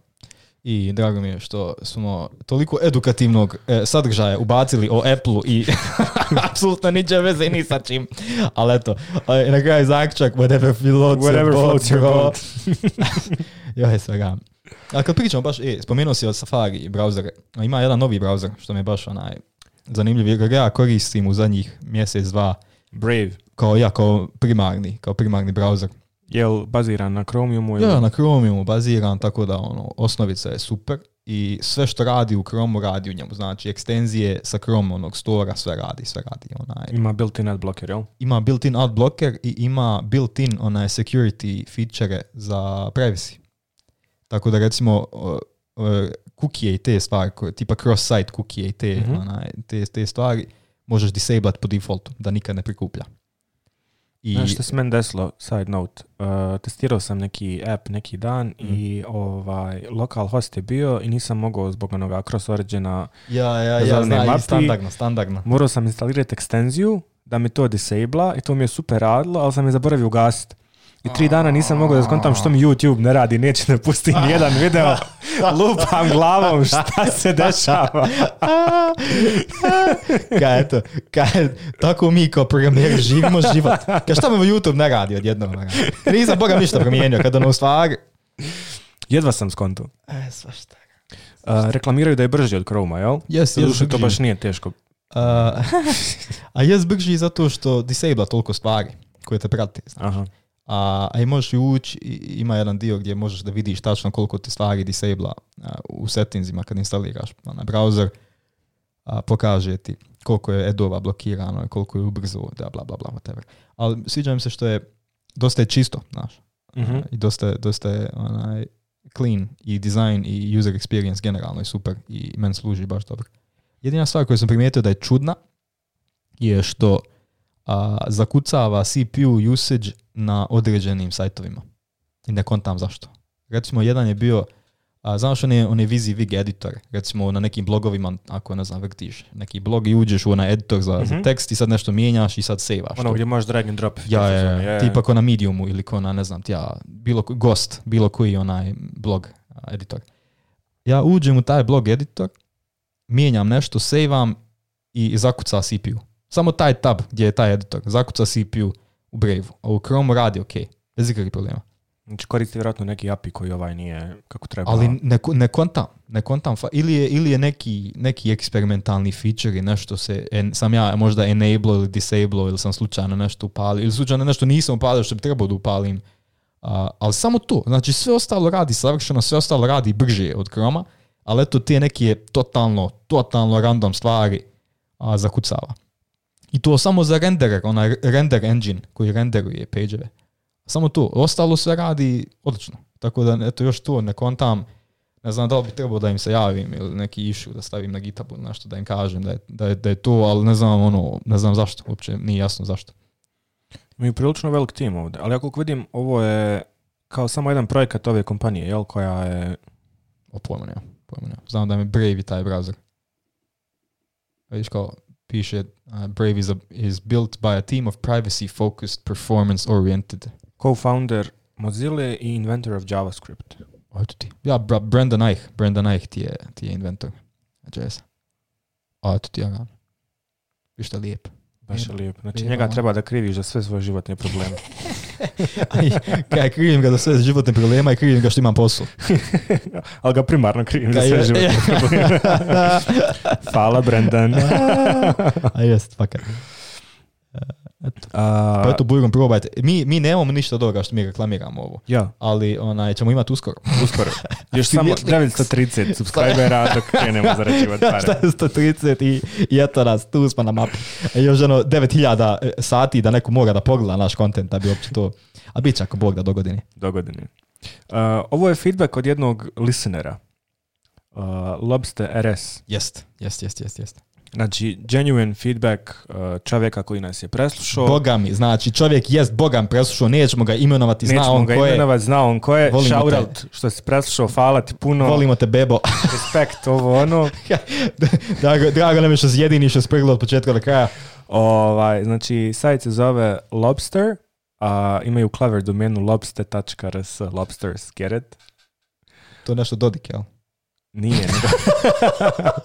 I drago mi je što smo toliko edukativnog e, sadržaja ubacili o Apple-u i apsolutno niđe veze ni sa čim. Ali eto, e, na kraju zaključak, whatever floats whatever your boat, your Joj, svega. A kad pričamo baš, e, spomenuo si o Safari browser, ima jedan novi browser što me baš onaj zanimljiv, jer ga ja koristim u zadnjih mjesec, dva. Brave. Kao ja, kao primarni, kao primarni browser. Jel baziran na Chromiumu? Ili... Ja, na Chromiumu baziran, tako da ono, osnovica je super i sve što radi u Chromu radi u njemu. Znači, ekstenzije sa Chrome onog stora, sve radi, sve radi. Onaj. Ima built-in ad blocker, jel? Ima built-in ad blocker i ima built-in security feature za privacy. Tako da recimo je i te stvari, tipa cross-site kukije i te, mhm. onaj, te, te stvari, možeš disablat po defaultu, da nikad ne prikuplja. I... Znaš što se meni desilo, side note, uh, testirao sam neki app neki dan mhm. i ovaj, lokal host je bio i nisam mogao zbog onoga cross origina ja, ja, ja, standardno, Morao sam instalirati ekstenziju da mi to disabla i to mi je super radilo, ali sam je zaboravio ugasiti. I tri dana nisam mogao da skontam što mi YouTube ne radi, neće ne pusti jedan video. Lupam glavom šta se dešava. ka eto, ka, tako mi kao programeri živimo život. Ka šta me YouTube ne radi odjednom? Ono? Nisam Boga ništa promijenio, kada ono stvar... Jedva sam skontu. E, svašta. reklamiraju da je brži od Chroma, jel? Jes, jes. To baš nije teško. Uh, a jes brži zato što disabla toliko stvari koje te prati. Aha. A, a i možeš i ući, ima jedan dio gdje možeš da vidiš tačno koliko ti stvari disabla a, u settingsima kad instaliraš na ono, browser, a, pokaže ti koliko je edova blokirano i koliko je ubrzo, da bla bla bla, whatever. Ali sviđa mi se što je dosta je čisto, znaš, mm i dosta, dosta je onaj, clean i design i user experience generalno je super i meni služi baš dobro. Jedina stvar koju sam primijetio da je čudna je što a, zakucava CPU usage na određenim sajtovima. I ne kontam zašto. Recimo, jedan je bio, a, znaš on je Vizi Vig editor, recimo na nekim blogovima, ako ne znam, vrtiš neki blog i uđeš u onaj editor za, mm tekst i sad nešto mijenjaš i sad sejvaš. Ono gdje možeš drag and drop. Ja, je, ja, tipa ko na Mediumu ili ko na, ne znam, ja, bilo, gost, bilo koji onaj blog editor. Ja uđem u taj blog editor, mijenjam nešto, sejvam i zakuca CPU. Samo taj tab gdje je taj editor. Zakuca CPU u Brave-u, A u Chrome radi ok. Bez ikakvih problema. Znači koristi vjerojatno neki API koji ovaj nije kako treba. Ali ne, kontam. Ne kontam. Ili je, ili je neki, neki eksperimentalni feature i nešto se, sam ja možda enable ili disable ili sam slučajno nešto upalio ili slučajno nešto nisam upalio što bi trebao da upalim. ali samo to. Znači sve ostalo radi savršeno, sve ostalo radi brže od Chroma, ali eto ti neki je totalno, totalno random stvari a, zakucava. I to samo za renderer, onaj render engine koji renderuje page Samo to. Ostalo sve radi odlično. Tako da, eto, još to ne kontam. Ne znam da li bi trebao da im se javim ili neki issue da stavim na GitHubu ili nešto da im kažem da je, da da je to, ali ne znam ono, ne znam zašto, uopće nije jasno zašto. Mi je prilično velik tim ovdje, ali ako vidim, ovo je kao samo jedan projekat ove kompanije, jel, koja je... O pojmo nema, nema. Znam da mi Brave taj browser. Vidiš kao, piše uh, Brave is, a, is built by a team of privacy-focused, performance-oriented. Co-founder Mozilla i inventor of JavaScript. Oto ti. Ja, bra, Brandon Eich. Brandon Eich ti je, ti je inventor JS. A eto ti ja ga. Viš lijep. Baš je lijep. Znači njega ono. treba da kriviš za sve svoje životne probleme. Kaj, krivim ga za sve životne problema i krivim ga što imam posao. Ali ga primarno krivim Kaj, za sve životne je. probleme. Hvala, Brendan. A jest, fakat. Eto. A, pa eto, probajte. Mi, mi nemamo ništa od što mi reklamiramo ovo. Ja. Ali onaj, ćemo imati uskoro. Uskoro. Još samo, 930 subscribera dok krenemo zarađivati pare. 130 i, i eto nas, tu smo na mapi. E, još ono 9000 e, sati da neko mora da pogleda naš kontent da bi uopće to... A bit će ako Bog da dogodini godine. Uh, ovo je feedback od jednog listenera. Uh, Lobster RS. Jest, jest, jest, jest, jest. Znači, genuine feedback uh, čovjeka koji nas je preslušao. Bogami. znači čovjek jest Bogam preslušao, nećemo ga imenovati, zna nećemo on ga imenovati, zna on ko je. Shoutout što si preslušao, hvala ti puno. Volimo te bebo. Respekt, ovo ono. drago, drago nam je što si jedini što od početka do kraja. Ovaj, znači, sajt se zove Lobster, a imaju clever domenu lobster.rs, lobsters, get it? To je nešto Dodik, jel? Nije, nego...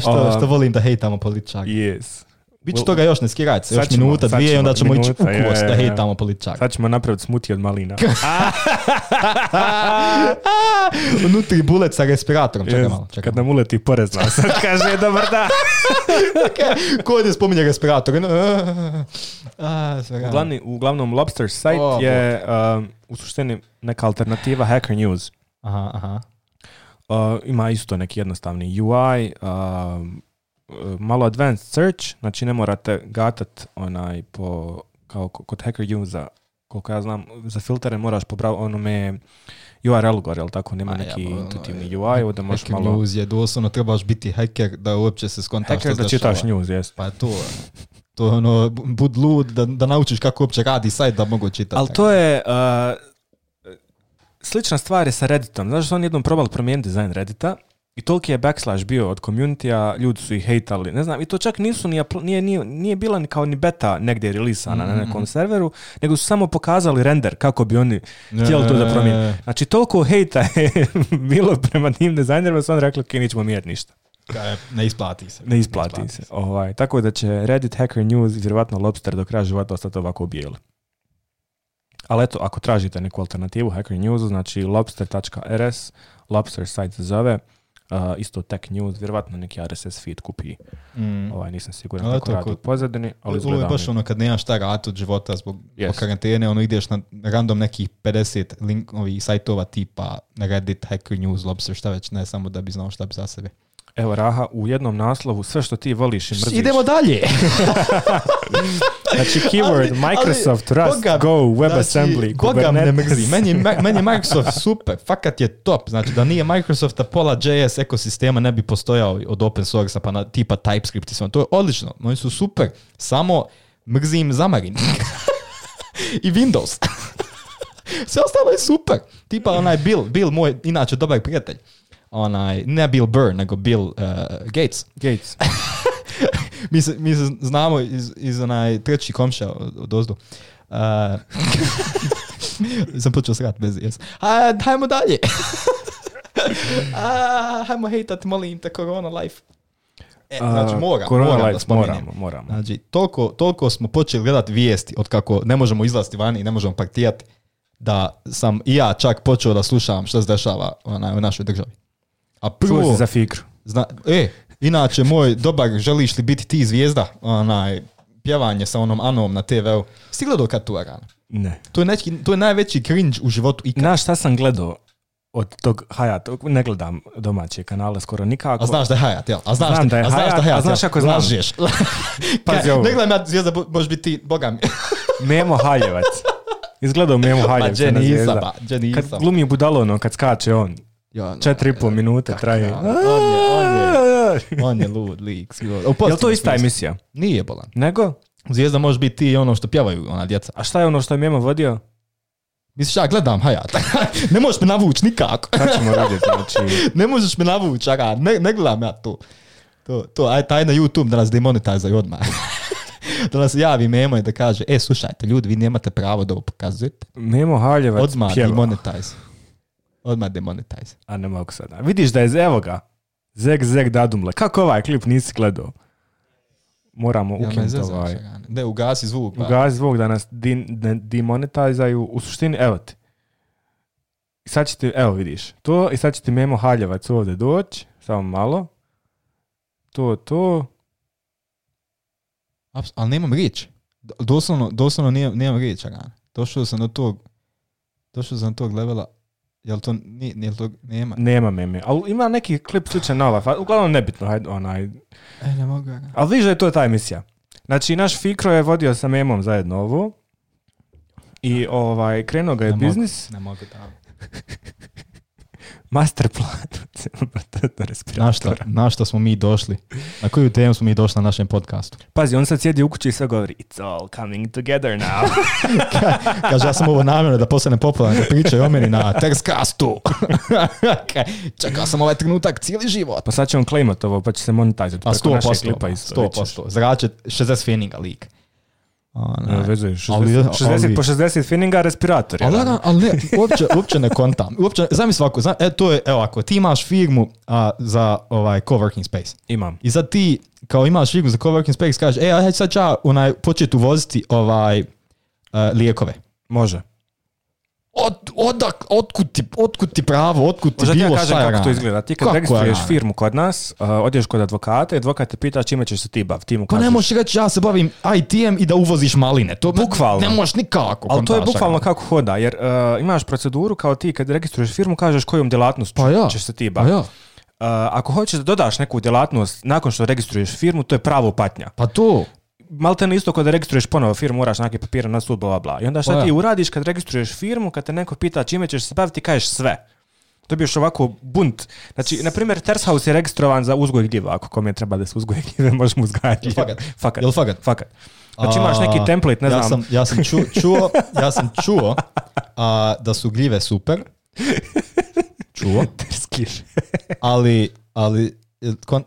što, što volim da hejtamo političak. Yes. Biće toga još ne skirajte se, još ćemo, minuta, dvije i onda ćemo ići u kvost da hejtamo političak. Sad ćemo napraviti smuti od malina. Unutri bulet sa respiratorom, čekaj malo. Čekaj. Kad nam uleti porez sad kaže dobar da. okay. Ko je spominje respirator? Uglavni, uglavnom, Lobster site oh, je um, u suštini neka alternativa Hacker News. Aha, aha. Uh, ima isto neki jednostavni UI, uh, eh, Eh, malo advanced search, znači ne morate gatat onaj po, kao kod Hacker use koliko ja znam, za filtere moraš pobrao onome URL gore, jel tako? Nema neki ja, pa, ono, UI, ovdje možeš malo... News je doslovno, trebaš biti hacker da uopće se skontaš hacker da čitaš news, jes. Pa to, to ono, bud lud da, naučiš kako uopće radi sajt da mogu čitati. Ali to je... Eh, slična stvar je sa Redditom. Znaš što oni jednom probali promijeniti dizajn Reddita i toliko je backslash bio od community ljudi su ih hejtali, ne znam, i to čak nisu nije, nije, bila ni kao ni beta negdje relisana na nekom mhm. serveru, nego su samo pokazali render kako bi oni htjeli to da promijeni. Znači, toliko hejta je bilo prema tim dizajnerima, su oni rekli, ok, nećemo mijeti ništa. Ne isplati se. Ne isplati, se. se. Ovaj, tako da će Reddit, Hacker News i Lobster do kraja života ostati ovako bijeli. Ali eto, ako tražite neku alternativu Hacker News, znači lobster.rs, Lobster site se zove, Uh, isto Tech News, vjerovatno neki RSS feed kupi. Mm. Ovaj, nisam siguran ali kako radi u pozadini, ali izgleda baš ono kad nemaš šta rata od života zbog yes. karantene, ono ideš na random nekih 50 linkovi sajtova tipa Reddit, Hacker News, Lobster, šta već, ne samo da bi znao šta bi za sebe. Evo Raha, u jednom naslovu sve što ti voliš i mrziš. Idemo dalje. znači keyword, Microsoft, ali, Rust, Go, WebAssembly, znači, ne mrzi. Meni, meni je Microsoft super, fakat je top. Znači da nije Microsofta pola JS ekosistema ne bi postojao od open source pa na tipa TypeScript i sve. To je odlično, oni su super. Samo mrzim zamarin I Windows. sve ostalo je super. Tipa onaj Bill, Bill moj inače dobar prijatelj onaj, ne Bill Burr, nego Bill uh, Gates. Gates. mi, se, mi znamo iz, iz onaj treći komša od, od ozdu. Uh, sam počeo srat bez jes. A, dajmo dalje. A, hajmo hejtat, molim te, korona life. E, znači mora, moram da Moramo, moramo. Znači, toliko, smo počeli gledati vijesti od kako ne možemo izlaziti vani i ne možemo partijati da sam i ja čak počeo da slušam što se dešava u našoj državi. A prvo... za fikru. Zna, e, inače, moj dobar, želiš li biti ti zvijezda? Onaj, pjevanje sa onom Anom na TV-u. Si gledao kad tu Arana? Ne. To je, neki, to je najveći cringe u životu ikad. Znaš šta sam gledao? od tog Hayat, ne gledam domaće kanale skoro nikako. A znaš da je Hayat, jel? A znaš, Znam da a znaš da Hayat, a znaš ako Ne gledam ja zvijezda, možeš biti ti, boga Memo Haljevac. Izgledao Memo Haljevac. Ma, dženi izaba, Kad glumi budalo ono, kad skače on. Ja, Četiri i pol e, minute traje. On je, on lud lik. Jel to ista emisija? Nije bolan. Nego? Zvijezda može biti ti ono što pjevaju ona djeca. A šta je ono što je Memo vodio? Misliš, ja gledam, Ha ja. ne možeš me navuć nikako. znači... ne možeš me navuć, ne, ne gledam ja to. To, to, aj, taj na YouTube da nas demonetizaju odmah. da nas javi Memo i da kaže, e, slušajte, ljudi, vi nemate pravo da ovo pokazujete. Memo Haljeva Odmah monetize. Odmah demonetize. A ne mogu sada. Vidiš da je, evo ga, zeg zeg dadumle. Kako ovaj klip nisi gledao? Moramo ja, ukinuti ovaj. Ne, ugasi zvuk. Pa. Ugasi zvuk da nas demonetizaju. U suštini, evo ti. I sad će ti, evo vidiš, to i sad će ti Memo Haljevac ovdje doći, samo malo. To, to. Aps- ali nemam rič. Doslovno, doslovno nemam, nemam to Došao sam do tog, došao sam do tog levela, Jel to, nema? Nema meme, ali ima neki klip sličan na ovaj uglavnom nebitno, hajde, onaj. E, ne mogu ga. Ali viš da je to ta emisija. Znači, naš Fikro je vodio sa memom zajedno ovo i ovaj, krenuo ga je ne biznis. Mogu, ne mogu da. master plan pa na što na što smo mi došli? Na koju temu smo mi došli na našem podcastu? Pazi, on sad sjedi u kući i sve govori It's all coming together now. kaže, ja sam ovo namjerno da postane popularan da pričaju o meni na Texcastu. Čekao sam ovaj trenutak cijeli život. Pa sad će on klejmat ovo, pa će se monetizati. A 100%, 100%. Zrače 60 fininga lik. Onaj. Ne veze, 60, ali, 60 ali, po 60 fininga respirator. Ali, ali, ali ne, uopće, uopće ne kontam. Uopće, mi svako, znam, e, to je, evo ako ti imaš firmu a, za ovaj coworking space. Imam. I sad ti, kao imaš firmu za coworking space, kažeš, e, aj sad ja onaj, početi uvoziti ovaj, a, e, lijekove. Može od, odak, otkud, ti, otkud ti pravo, otkud ti Možda bilo, ja kažem kako to izgleda. Ti kad kako registruješ firmu kod nas, uh, odješ kod advokata i advokat te pita čime ćeš se ti baviti. Ti kažeš. Pa ne možeš reći ja se bavim ITM i da uvoziš maline. To bukvalno. Ne možeš nikako. Ali to je bukvalno kako hoda, jer uh, imaš proceduru kao ti kad registruješ firmu kažeš kojom djelatnost pa ja. ćeš se ti pa baviti. Uh, ako hoćeš da dodaš neku djelatnost nakon što registruješ firmu, to je pravo patnja. Pa to malte ne isto kada registruješ ponovo firmu, moraš neke papire na sud, bla, bla. I onda šta pa ti uradiš kad registruješ firmu, kad te neko pita čime ćeš se baviti, kažeš sve. Dobiješ ovako bunt. Znači, na primjer, Tershaus je registrovan za uzgoj gljiva. Ako je treba da se uzgoje gljive, možemo uzgajati. Jel fakat? Jel fakat? fakat. Znači imaš neki template, ne znam. Ja sam, ja sam ču, čuo, ja sam čuo a, da su gljive super. Čuo. ali, ali, kon,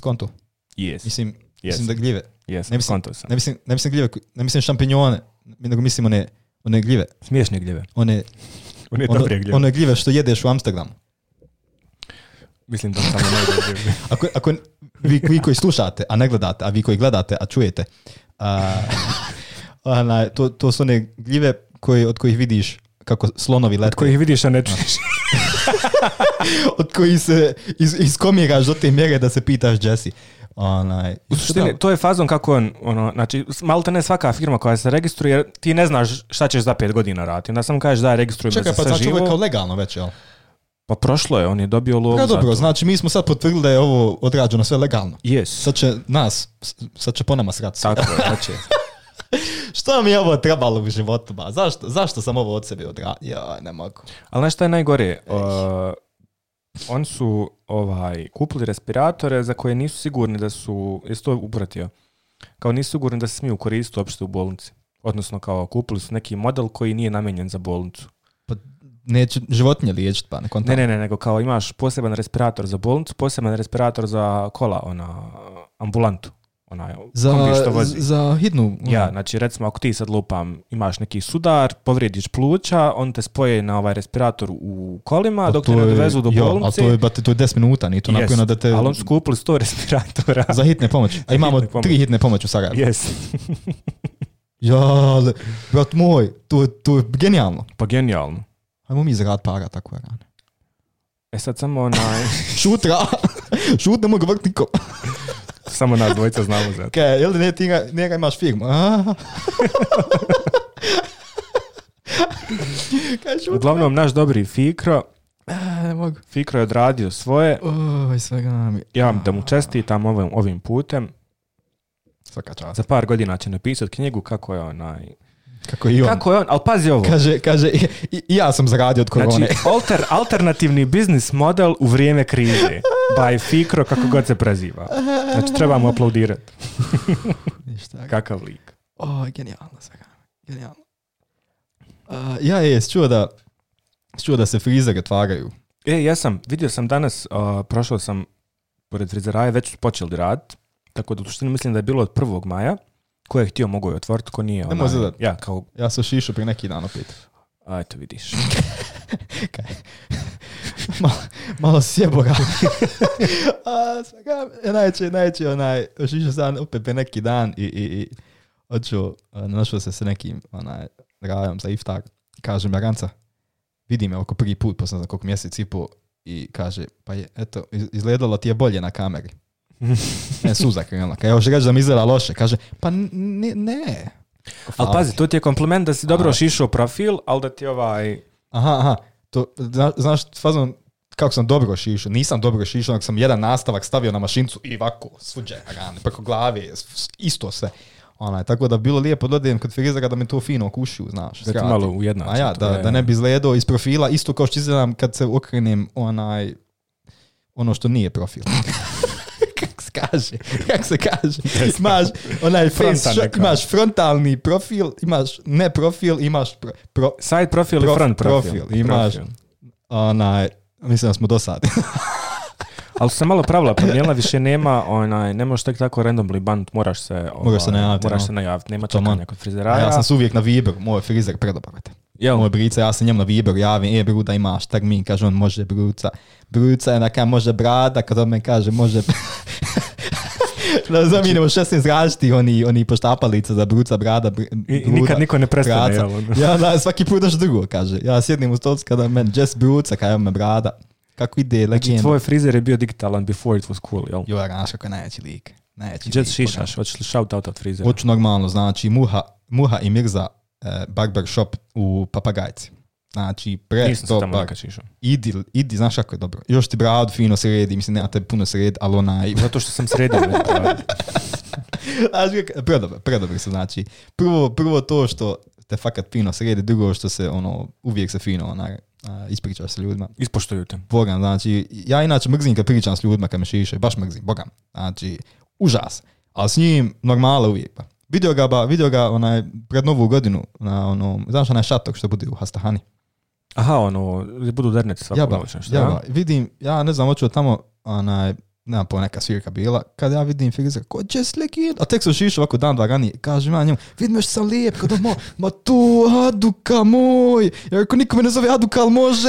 kontu? Yes. Mislim, yes. mislim da gljive, ne mislim, Ne mislim, ne mislim gljive, ne mislim šampinjone, nego mislim one, one gljive. Smiješne gljive. One, one, gljive. One gljive što jedeš u Amsterdamu. Mislim da sam ne ako, ako vi, koji slušate, a ne gledate, a vi koji gledate, a čujete, a, to, to su one gljive koje, od kojih vidiš kako slonovi lete. Od kojih vidiš, a ne čuješ. od kojih se iz, iskomiraš do te mjere da se pitaš Jesse. Onaj, U suštini, to je fazon kako on, ono, znači, malo te ne svaka firma koja se registruje, ti ne znaš šta ćeš za pet godina raditi. Onda samo kažeš da registrujem Čekaj, pa znači ovo je kao legalno već, jel? Pa prošlo je, on je dobio lovu. Ja, pa dobro, znači mi smo sad potvrdili da je ovo odrađeno sve legalno. Yes. Sad će nas, sad će po nama srati. Tako što mi je ovo trebalo u životu, Zašto, zašto sam ovo od sebe odradio? Ja, ne mogu. Ali nešto je najgore? On su ovaj, kupili respiratore za koje nisu sigurni da su, jesi upratio, kao nisu sigurni da se smiju koristiti uopšte u bolnici. Odnosno kao kupili su neki model koji nije namenjen za bolnicu. Pa neće životinje liječiti pa ne Ne, ne, ne, nego kao imaš poseban respirator za bolnicu, poseban respirator za kola, ona, ambulantu onaj, za, što vozi. Za hitnu. Ja, znači recimo ako ti sad lupam, imaš neki sudar, povrijediš pluća, on te spoje na ovaj respirator u kolima pa dok te ne dovezu do jo, bolnice. Ali to je, to je 10 minuta, nije to da te... Ali on skupili 100 respiratora. Za hitne pomoći. A imamo hitne tri hitne pomoći u Sarajevu. Yes. ja, ali, brat moj, to, to je genijalno. Pa genijalno. Hajmo mi zrad para tako je rane. E sad samo onaj... Šutra! Šut ne mogu vrti samo nas dvojica znamo za to. jel ne, ti njega imaš figu. Uglavnom, naš dobri Fikro, ne mogu. Fikro je odradio svoje. Uj, svega nam Ja da mu čestitam ovim, ovim putem. Svaka Za par godina će napisati knjigu kako je onaj kako je on. Kako je on, ali pazi ovo. Kaže, kaže ja sam zaradio od korone. Znači, alter, alternativni biznis model u vrijeme krize. By Fikro, kako god se preziva. Znači, trebamo aplaudirati. Kakav lik. O, genijalno, Genijalno. Uh, ja je čuo da, čuo da se frizere otvaraju. E, ja sam, vidio sam danas, prošao sam pored frizeraja, već su počeli rad tako da u suštini mislim da je bilo od 1. maja, Ko je htio mogu je otvoriti, ko nije. Nemoj zadat. ja, kao, Ja sam šišu prije neki dan opet. a eto vidiš. Kaj? malo, malo sjebo ga. najče, najče, onaj, šišao sam opet prije neki dan i, i, i hoću, našao se s nekim, onaj, radom za iftar. Kaže, Ranca, vidi me oko prvi put, pa za koliko mjesec i i kaže, pa je, eto, izgledalo ti je bolje na kameri. Ne, suza krenula. Kaj, evo što da mi izgleda loše. Kaže, pa ne. ne. Ali pazi, to ti je kompliment da si dobro šišao profil, ali da ti ovaj... Aha, aha. To, znaš, kako sam dobro šišao. Nisam dobro šišao, nego sam jedan nastavak stavio na mašincu i ovako, svuđe, rane, preko glavi, isto sve. Onaj, tako da bilo lijepo dodajem kod frizera da mi to fino kušiju, znaš. Da A ja, da, ne bi izgledao iz profila, isto kao što izgledam kad se okrenem onaj, ono što nije profil. kaže, kako se kaže, imaš onaj face imaš frontalni profil, imaš ne profil, imaš pro, side profil i front profil. profil imaš onaj, mislim da smo do sad. Ali se malo pravila promijenila, više nema, onaj, ne možeš tek tako randomly band, moraš se, moraš se ovaj, najaviti. Moraš se najaviti, nema čekanja frizera. Ja sam se uvijek na Viber, moj frizer predobavate. Jel? Moj brica, ja sam njemu na Viberu javim, e Bruda imaš termin, kaže on može Bruca. Bruca je kaj može brada, kad on me kaže može... da zamijenimo 16 različitih oni, oni poštapalica za bruca, brada, br, I, nikad niko ne prestane. Ono? ja, da, svaki put daš drugo, kaže. Ja sjednim u stolcu kada men just bruca, kada me brada. Kako ide, znači, legenda. Znači, tvoj frizer je bio digitalan before it was cool, jel? Jo, Raš, kako je najveći lik. Najveći Jet lik, šišaš, ono. hoćeš li shout out od frizera? Hoću normalno, znači Muha, Muha i Mirza eh, Barber Shop u Papagajci. Znači, pre to Idi, idi, znaš kako je dobro. Još ti bradu fino sredi, mislim, nema te puno sred, ali onaj... Zato što sam sredio. predobro, predobro se znači. Prvo, prvo to što te fakat fino sredi, drugo što se ono, uvijek se fino onaj, ispričaš sa ljudima. Ispoštuju te. Bogam, znači, ja inače mrzim kad pričam s ljudima kad me šiše, baš mrzim, bogam. Znači, užas. Ali s njim normalno uvijek. Pa. Vidio ga, ba, vidio ga onaj, pred novu godinu na onom, znaš onaj šatok što bude u Hastahani. Aha, ono, budu dernice svako jaba, noć, nešto, Vidim, ja ne znam, hoću tamo, onaj, nemam poneka neka svirka bila, kad ja vidim figurica, ko će sleki, a tek su šišu ovako dan, dva gani, kažem ja njemu, vidim još sam lijep, kada mo, ma tu, Aduka moj, jer ako niko me ne zove Aduka, ali može.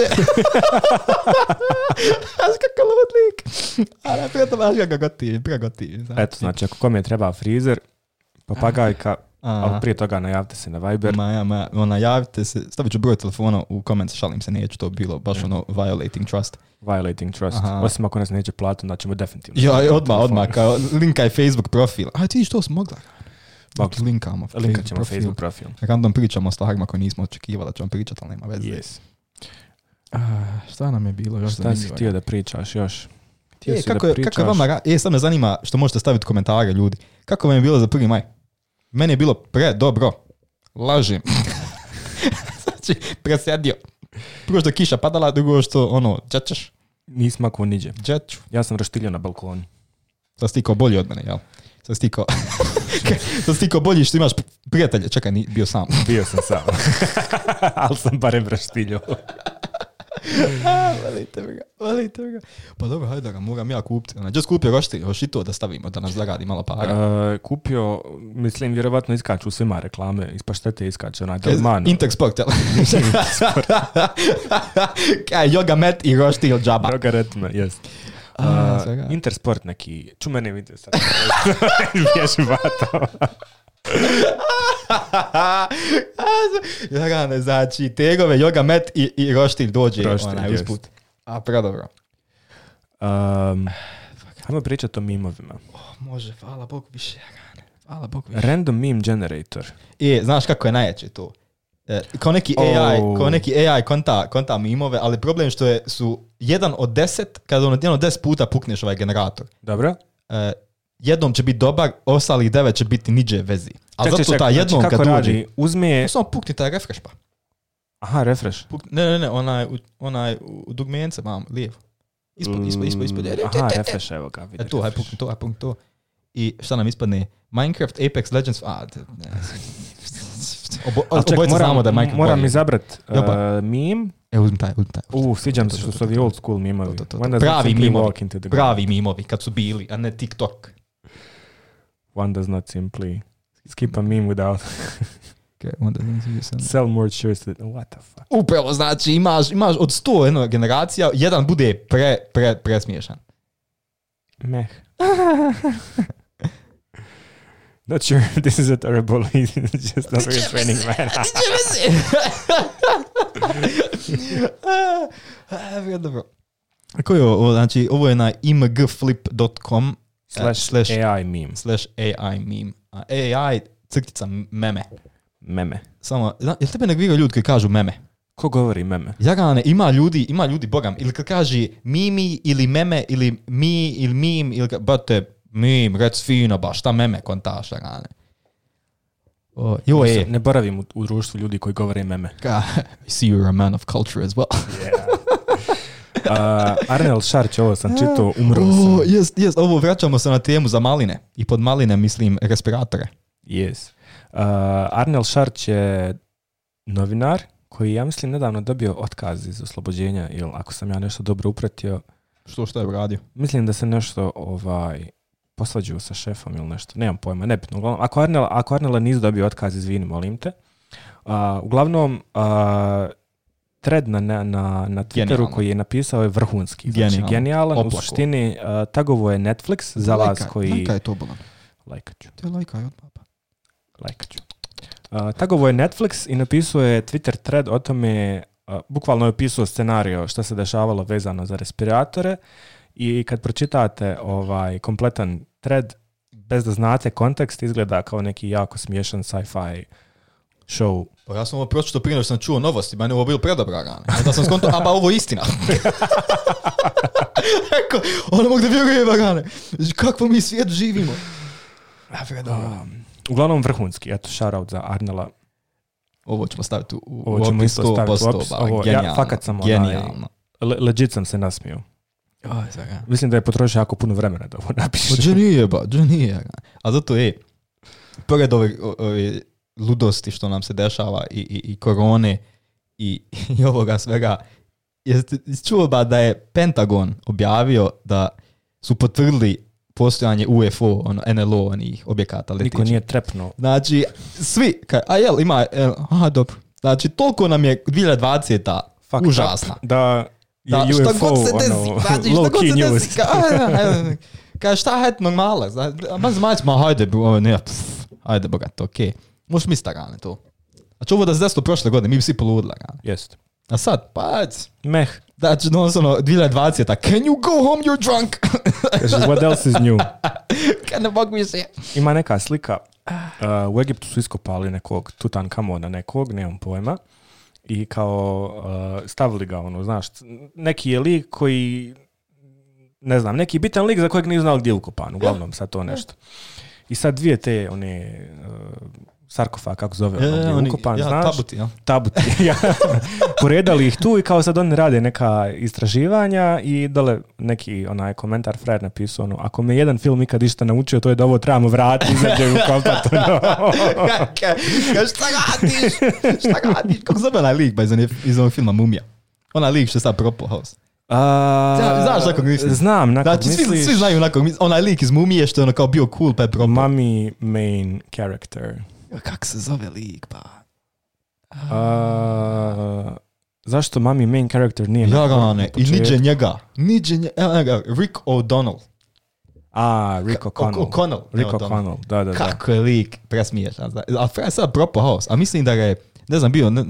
aš kako lud A ne, prijatelj, aš ga gotivim, Eto, znači, znači ako kom je treba frizer, papagajka, a, ali prije toga najavite se na Viber. Ma ja, ma najavite ono, se, stavit ću broj telefona u koment, šalim se, neću to bilo baš ono violating trust. Violating trust, Aha. osim ako nas neće platiti, onda ćemo definitivno. Ja, odmah, odmah, kao linkaj Facebook profil. A ti što smogla? Bak, linkamo. Linkat ćemo Facebook profil. Random pričamo o stvarima koje nismo očekivali da ćemo pričati, ali nema veze. Yes. šta nam je bilo još Šta si htio da pričaš još? e, kako, da kako je vama, e, sad me zanima što možete staviti komentare ljudi. Kako vam je bilo za 1. maj? Meni je bilo pre dobro. Lažim. znači, presjedio. Prvo što kiša padala, drugo što ono, čačaš. Nisam ako niđe. Čaču. Ja sam raštilio na balkonu. Sad si bolji od mene, jel? Sad si bolji što imaš prijatelje. Čekaj, bio sam. bio sam sam. Ali sam barem raštilio. A, valite mi ga, valite ga. Pa dobro, hajde da ga moram ja kupiti. Just kupio roštilj, još i to da stavimo, da nas zaradi malo para. E, kupio, mislim, vjerovatno iskaču svima reklame, ispaštete iskače, onaj Delman. Intersport, jel? Yoga met i ili džaba. Yoga retme, jest. uh, e, Intersport neki, čumenim interesant. Vježba Dragane, znači, tegove, yoga mat i, i roštilj dođe roštilj, onaj uz usput. A, predobro. Um, eh, Ajmo pričati o mimovima. Oh, može, hvala Bogu više, Dragane. Hvala Bog više. Random meme generator. E, znaš kako je najjače to? E, kao neki AI, oh. kao neki AI konta, konta mimove, ali problem što je, su jedan od deset, kada ono, jedan od deset puta pukneš ovaj generator. Dobro. E, jednom će biti dobar, ostalih devet će biti niđe vezi. A zato ta ta jednom znači, kad radi, uđe... Uzme... Samo pukni taj refresh pa. Aha, refresh. Puk, ne, ne, ne, onaj, onaj u dugmence mam, lijevo. Ispod, ispod, ispod, ispod. Aha, refresh, evo ga. E, tu, aj pukni to, aj pukni to. I šta nam ispadne? Minecraft, Apex Legends, a, ne. Obo, a ček, moram, da je Moram izabrat uh, meme. E, uzmi taj, uzmi taj. U, uh, sviđam se što su ovi old school memovi. Znači pravi mimovi, pravi memovi, kad su bili, a ne TikTok one does not simply skip a meme without Okay, Sell more shirts than... What the fuck? Upravo, znači imaš, imaš od sto jedno generacija, jedan bude pre, pre, presmiješan. Meh. not sure if this is a terrible it's just not really training man. the bro. Ako je ovo? Znači, ovo je na imgflip.com Slash, slash AI meme. Slash AI meme. A AI crtica meme. Meme. Samo, jel tebe ne ljudi koji kažu meme? Ko govori meme? Ja ga ne, ima ljudi, ima ljudi, bogam, ili kad kaži mimi ili meme ili mi ili mim ili te, mim, rec fino baš, šta meme kontaš, ne O, jo, je. E. Ne boravim u, društvu ljudi koji govore meme. I see you're a man of culture as well. yeah. Arnel Šarć, ovo sam čitao, umro sam. ovo vraćamo se na temu za maline. I pod maline mislim respiratore. Yes. Arnel Šarć je novinar koji ja mislim nedavno dobio otkaz iz oslobođenja ili ako sam ja nešto dobro upratio. Što što je radio? Mislim da se nešto ovaj posvađuju sa šefom ili nešto, nemam pojma, nebitno. Uglavnom, ako Arnela, ako Arnela nisu dobio otkaz, izvini, molim te. Uh, uglavnom, thread na, na, na Twitteru koji je napisao je vrhunski. Znači, genijalan. U suštini e, tagovo je Netflix za vas koji... Lajka je to bolan. od tagovo je Netflix i napisao je Twitter thread o tome, uh, bukvalno je opisao scenario što se dešavalo vezano za respiratore i kad pročitate ovaj kompletan thread, bez da znate kontekst, izgleda kao neki jako smiješan sci-fi show. Pa ja sam ovo pročito prije sam čuo novosti, meni ovo bilo predobra rana. da sam skonto, a ba pa ovo je istina. Eko, ono mogu da vjeruje, rane. Znači, Kako mi svijet živimo. A, uglavnom vrhunski, eto, shoutout za Arnela. Ovo ćemo staviti u, ovo ćemo opis, isto staviti u ovaj, ja, fakat sam genijalno. Onaj, le, legit sam se nasmio. Mislim da je potrošio jako puno vremena da ovo napiše. Pa, nije, ba, nije. A zato, ej, pored ove, ove ludosti što nam se dešava i, i, i korone i, i ovoga svega, jeste čuo ba da je Pentagon objavio da su potvrdili postojanje UFO, ono, NLO, onih objekata Letiči. Niko nije trepno. Znači, svi, ka, a jel, ima, jel, aha, dobro. Znači, toliko nam je 2020-a Fuck užasna. Up, da, da UFO, šta god se ono, desi, ono, znači, šta god se news. desi, ka, ka šta, hajde, normalno, znači, ma znači, ma hajde, ne, pff, hajde, bogat, okej. Okay. Možeš misliti rane to. A ovo da se desilo prošle godine, mi bi svi poludila ga. Jeste. A sad, pac meh. Znači, no, ono, 2020 ono, can you go home, you're drunk? Kažeš, what else is new? Kaj ne mogu više. Ima neka slika, uh, u Egiptu su iskopali nekog Tutankamona, nekog, nemam pojma i kao uh, stavili ga ono, znaš, neki je lik koji, ne znam, neki bitan lik za kojeg nije znali gdje je ukopan, uglavnom sad to nešto. I sad dvije te one uh, sarkofag, kako zove, e, ukupan, ono oni, ja, znaš? Tabuti, ja. Tabuti, ja. Poredali ih tu i kao sad oni rade neka istraživanja i dole neki onaj komentar frajer napisao ono, ako me jedan film ikad išta naučio, to je da ovo trebamo vratiti izađe u kompatu. No. šta gadiš? Šta gadiš? Kako zove onaj lik iz, iz, onog filma Mumija? Ona lik što je sad propao A, Znaš nakog misliš? Znam znači, misliš. Svi, svi znaju onako ona Onaj lik iz Mumije što je ono kao bio cool pa je propao. Mummy main character. Kak se zove lik, pa? zašto mami main character nije... Ja ga ne, i niđe njega. Niđe njega, e, e, Rick O'Donnell. A, Rick O'Connell. O'Connell. Rick O'Connell, da, da, da. Kako je lik presmiješan. A Fred sad propo haos. A mislim da ga je ne znam, bio, ne,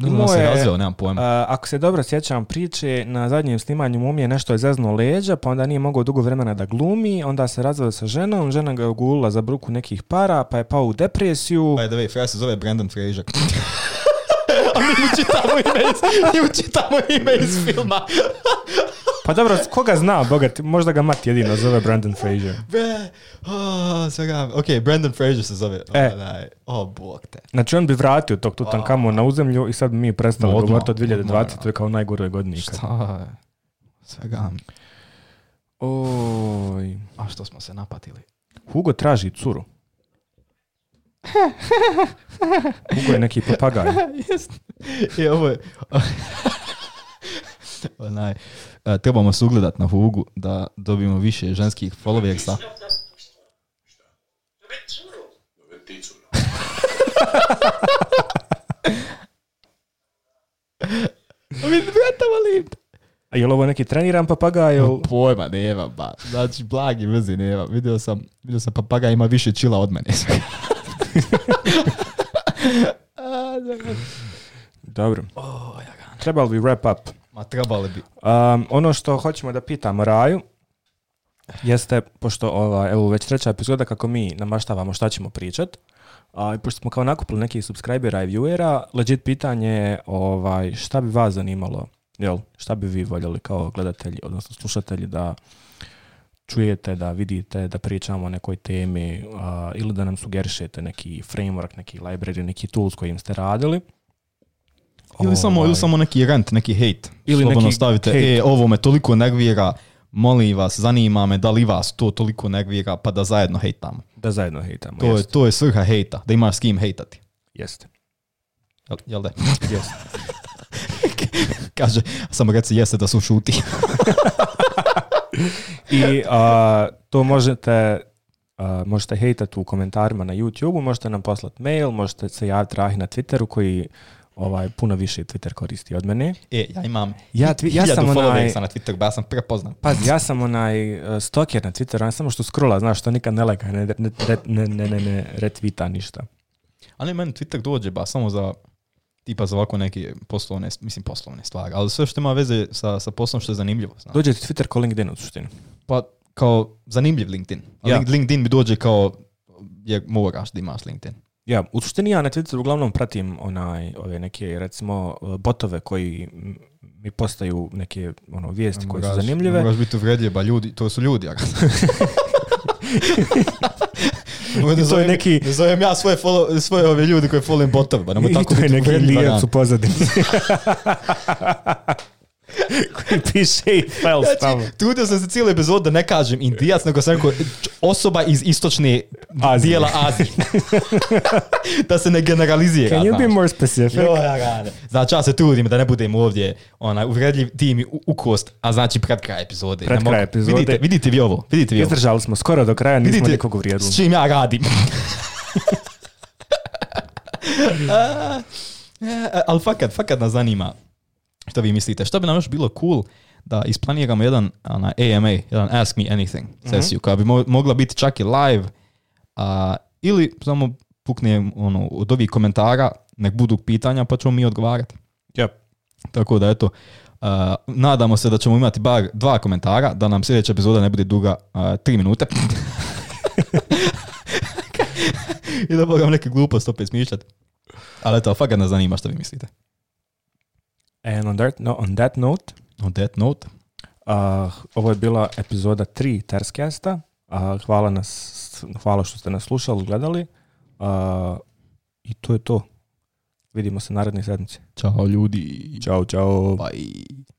ne znam se nemam pojma. ako se dobro sjećam priče, na zadnjem snimanju Mumije nešto je zeznuo leđa, pa onda nije mogao dugo vremena da glumi, onda se razveo sa ženom, žena ga je ogulila za bruku nekih para, pa je pao u depresiju. By se zove Brandon Frejžak. a mi čitamo ime iz, mi mu čitamo ime iz filma. Pa dobro, koga zna, bogat, možda ga Mat jedino zove Brandon Frazier. Be, oh, svega, ok, Brandon Frazier se zove. E. o, oh, bog te. Znači on bi vratio tog oh. na uzemlju i sad mi je prestalo no, govoriti od 2020. to je kao najgore godine Šta je? Svega. Oj. A što smo se napatili? Hugo traži curu. Hugo je neki papagaj. Jest. I ovo je... E, trebamo se ugledat na Hugu da dobijemo više ženskih followers. Šta? Vidi, A je li ovo neki treniran papagaj? No, Pojma, nema, ba. Znači, blagi mrzi, nema. Vidio sam, vidio sam papagaj ima više čila od mene. dobro. Oh, Trebalo bi wrap up a trebali bi. ono što hoćemo da pitamo Raju, jeste, pošto ova, evo već treća epizoda kako mi namaštavamo šta ćemo pričat, a, i pošto smo kao nakupili nekih subscribera i viewera, legit pitanje je ovaj, šta bi vas zanimalo, jel, šta bi vi voljeli kao gledatelji, odnosno slušatelji da čujete, da vidite, da pričamo o nekoj temi ili da nam sugerišete neki framework, neki library, neki tools kojim ste radili. Ili, ovaj. samo, ili samo neki rent, neki hate Ili Slobano stavite, hate. e, ovo me toliko nervira, molim vas, zanima me da li vas to toliko nervira, pa da zajedno hejtamo. Da zajedno hejtamo, to je, to je svrha hejta, da imaš s kim hejtati. Jeste. Jel, jel da? Kaže, samo reci jeste da su šuti. I to možete možete hejtati u komentarima na YouTube, možete nam poslati mail, možete se javiti Rahi na Twitteru koji ovaj puno više Twitter koristi od mene. E, ja imam ja, tvi, ja sam onaj, sam na Twitteru, ja sam prepoznat. Pa ja sam onaj uh, stoker na Twitteru, ja samo što scrolla, znaš, što nikad ne lajka, ne, ne, ne, ne, ne, ne retvita ništa. Ali meni Twitter dođe ba samo za tipa za ovako neke poslovne, mislim poslovne stvari, ali sve što ima veze sa, sa poslom što je zanimljivo. Dođe ti Twitter kao LinkedIn u Pa kao zanimljiv LinkedIn. ja. LinkedIn mi dođe kao je moraš da imaš LinkedIn. Ja, u suštini ja na Twitteru uglavnom pratim onaj, ove neke recimo e, botove koji mi postaju neke ono vijesti koje su zanimljive. Moraš biti uvredljiv, ba ljudi, to su ljudi. Ja. ne to zovem, je neki... zovem ja svoje, follow, svoje ove ljudi koje followim botove, ba pa nam tako I to je neki lijac u pozadini koji piše fail znači, Trudio sam se cijelu epizodu da ne kažem indijac, nego sam rekao osoba iz istočne Azije. dijela Azije. da se ne generalizira. Can you znači. be more specific? Jo, ja, Znači, ja se trudim da ne budem ovdje onaj, uvredljiv tim u, kost, a znači pred kraj epizode. Pred kraj epizode. Vidite, vidite vi ovo. Vidite vi ovo. Izdržali smo skoro do kraja, nismo vidite nikog uvrijedili. S čim ja radim. a, a, ali fakat, fakat nas zanima Šta vi mislite? Šta bi nam još bilo cool da isplaniramo jedan na AMA, jedan Ask Me Anything mhm. sesiju koja bi mogla biti čak i live a, ili samo pukne ono, od ovih komentara nek budu pitanja pa ćemo mi odgovarati. Yep. Tako da eto, nadamo se da ćemo imati bar dva komentara, da nam sljedeća epizoda ne bude duga tri minute. I da moram neke gluposti opet smišljati. Ali eto, fakat nas zanima što vi mislite. And on that, no, on that note... On that note... Uh, ovo je bila epizoda 3 Terskesta. Uh, hvala, nas, hvala što ste nas slušali, gledali. Uh, I to je to. Vidimo se naredne sedmice. Ćao ljudi. Ćao, čao. Bye.